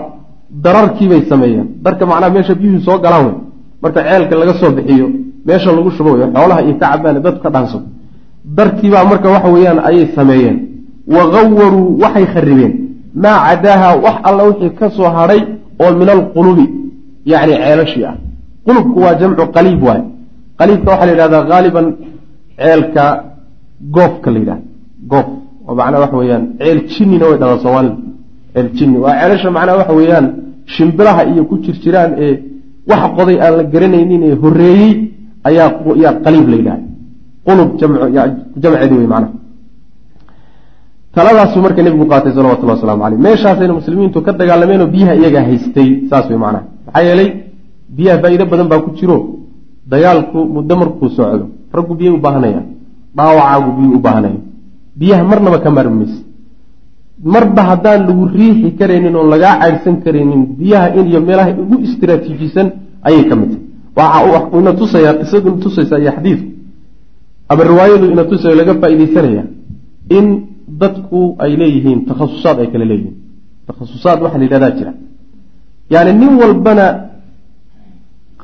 dararkiibay sameeyeen. Darka macnaha meesha biyuhu soo galaan wey marka ceelka laga soo bixiyo meesha lagu shubo wey xoolaha iyo ka cabaan dadku ka dhaanso. Darkiibaa marka waxa weeyaan ayay sameeyeen. Wa gawaruu waxay kharibeen maa cadaaha wax alla wixii ka soo hadhay oo min alqulubi yacni ceelashii ah. Qulubku waa jamcu qaliib waay qaliibka waxaa la yidhahdaa haaliban ceelka goofka la yidhahda goof oo macnaha waxa weeyaan ceel jinnina way dhahdaa soomaalida ceel jinni waa ceelasha macnaha waxa weeyaan shimbiraha iyo ku jir jiraan ee wax qoday aan la garanaynin ee horreeyey ayaa yaa qaliib la yidhahda qulub jamceedi wey macnaha taladaasuu marka nebigu qaatay salawatullah waslamu caleyh meeshaasayna muslimiintu ka dagaalameen oo biyaha iyagaa haystay saas wey macnaha. Maxaa yeelay biyaha faa'iido badan baa ku jiro. Dagaalku muddo markuu socdo raggu biyay u baahanayaan dhaawacaagu biyuu u baahanaya biyaha marnaba ka maarmi mayse marba haddaan lagu riixi karaynin oon lagaa caydhsan karaynin biyaha in iyo meelaha ugu istiraatiijisan ayay ka mid tahay. Waxa ina tusaya qisadu ina tusaysa iyo xadiidku. Ama riwaayadu ina tusaya laga faa'iidaysanaya in dadku ay leeyihiin takhasusaad ay kale leeyihiin. Takhasusaad waxaa la yidhahdaa jira. Yani nin walbana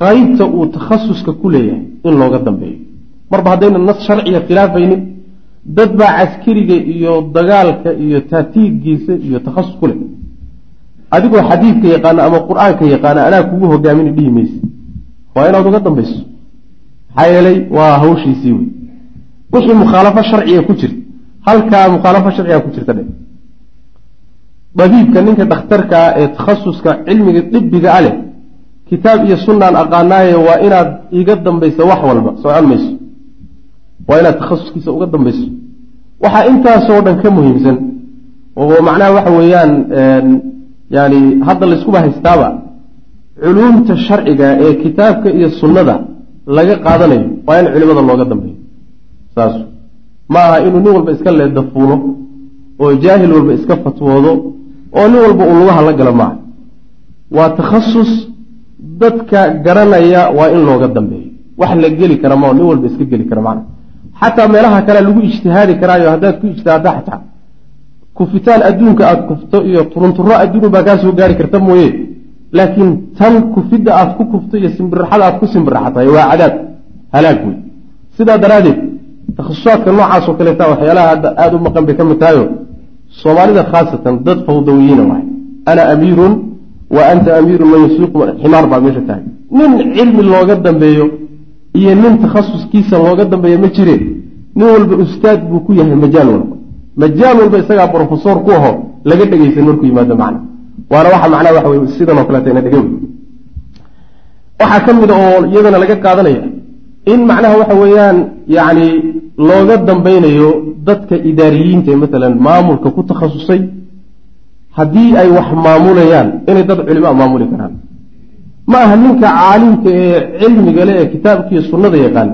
qaybta uu takhasuska ku leeyahay in looga dambeeyo. Marba haddayna nas sharciga khilaafaynin dad baa caskariga iyo dagaalka iyo taatiiggiisa iyo takhasus ku leh. Adigoo xadiidka yaqaana ama qur'aanka yaqaana anaa kugu hogaamin dhihi mayse waa inaad uga dambayso. Maxaa yeelay waa hawshiisii wey wixii mukhaalafo sharciga ku jirta halkaa mukhaalafo sharciga ku jirta dhe dabiibka ninka dhakhtarkaa ee takhasuska cilmiga dibiga a leh kitaab iyo sunnaan aqaanaaye waa inaad iga dambayso wax walba socon mayso. Waa inaad takhasuskiisa uga dambayso. Waxaa intaasoo dhan ka muhiimsan oo macnaha waxa weeyaan yani hadda layskuba haystaaba culuumta sharciga ee kitaabka iyo sunnada laga qaadanayo waa in culimada looga dambeeyo. Saas ma aha inuu nin walba iska leedafuulo oo jaahil walba iska fatwoodo oo nin walba uu lugaha la galo maaha. Waa takhasus dadka garanaya waa in looga dambeeyo. Wax la geli kara ma nin walba iska geli kara macna. Xataa meelaha kale lagu ijtihaadi karaayo haddaad ku ijtihaadda xataa kufitaan adduunka aada kufto iyo turunturo adduun baa kaa soo gaari karta mooye. Laakiin tan kufidda aad ku kufto iyo simbiraxada aad ku simbiraxatahay waa cadaab halaag wey sidaa daraaddeed takhasusaadka noocaas oo kaleeta waxyaalaha hadda aada u maqan bay ka mid tahayo soomaalida khaasatan dad fawdawiyiina waay. Ana amiirun wa anta amiirun man yusuuqu ximaar baa meesha tahay. Nin cilmi looga dambeeyo iyo nin takhasuskiisa looga dambeeyo ma jire nin walba ustaad buu ku yahay majaal walba. Majaal walba isagaa brofesor ku aho laga dhegeysan markuu yimaado macna waana waxa macnaha waxa wey sidan oo kaleeta ina dhege waxaa ka mid a oo iyadana laga qaadanaya in macnaha waxa weeyaan yacni looga dambeynayo dadka idaariyiinta ee matalan maamulka ku takhasusay haddii ay wax maamulayaan inay dad culimaa maamuli karaan. Ma aha ninka caalimka ee cilmiga le ee kitaabkiiyo sunnada yaqaan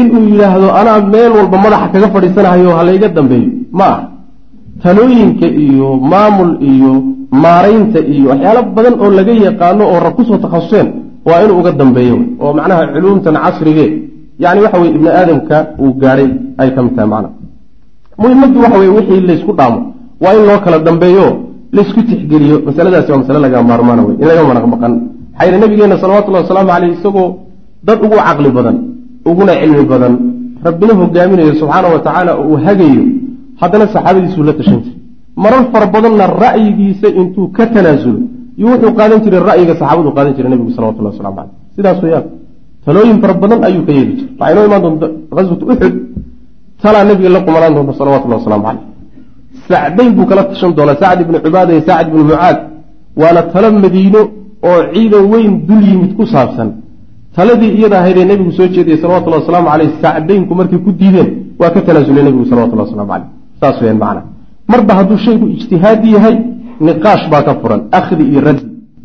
inuu yidhaahdo anaa meel walba madaxa kaga fadhiisanahayo halayga dambeeyo. Ma ah talooyinka iyo maamul iyo maaraynta iyo waxyaalo badan oo laga yaqaano oo rag ku soo takhasuseen waa inuu uga dambeeyo. Oo macnaha culuumtan casrige yani waxa weye ibni aadamka uu gaadhay ay ka mid tahay macna. Muhimaddu waxa weye wixii laysku dhaamo waa in loo kala dambeeyo laysku tixgeliyo. Masaladaasi waa masale laga maarmaana wey in laga manaqmaqan yidhi nabigeena salawatullahi wasalaamu caleyh isagoo dad ugu caqli badan uguna cilmi badan. Rabbina hogaaminayo subxaana wa tacaala uu hagayo. Haddana saxaabadiisuu la tashan jiray. Marar fara badanna ra'yigiisa intuu ka tanaasulo iyo wuxuu qaadan jiray ra'yiga saxaabadu qaadan jiray nebigu salawatullahi waslamu caleyh sidaas weyaan talooyin fara badan ayuu ka yeeli jiray waxaa inoo imaan doonta qaswat uxud talaa nebiga la qumanaan doonta salawatullahi waslamu caleyh sacdayn buu kala tashan doonaa. Sacd ibnu cubaada iyo sacd ibnu mucaad. Waana talo madiino oo ciidan weyn dul yimid ku saabsan. Taladii iyada ahaydee nebigu soo jeediyey salawatullahi wasalaamu caleyh sacdaynku markay ku diideen waa ka tanaasulay nebigu salawatullahi waslamu caleyh saas weyaan macna. Marba hadduu shaygu ijtihaadi yahay niqaash baa ka furan akhdi iyo raddi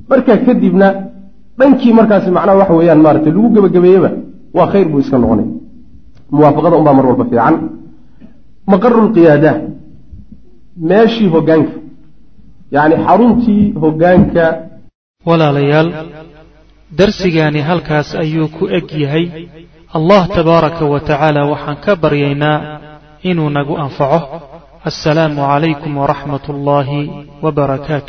markaa kadibna dhankii markaasi macnaha waxa weeyaan maaragtay lagu gebagabeeyeba waa khayr buu iska noqonay. Muwaafaqada unbaa mar walba fiican. Maqarulqiyaada meeshii hogaanka yacni xaruntii hogaanka walaalayaal darsigaani halkaas ayuu ku eg yahay. Allah tabaaraka wa tacaala waxaan ka baryaynaa inuu nagu anfaco. Assalaamu calaykum waraxmat ullaahi wbarakaatu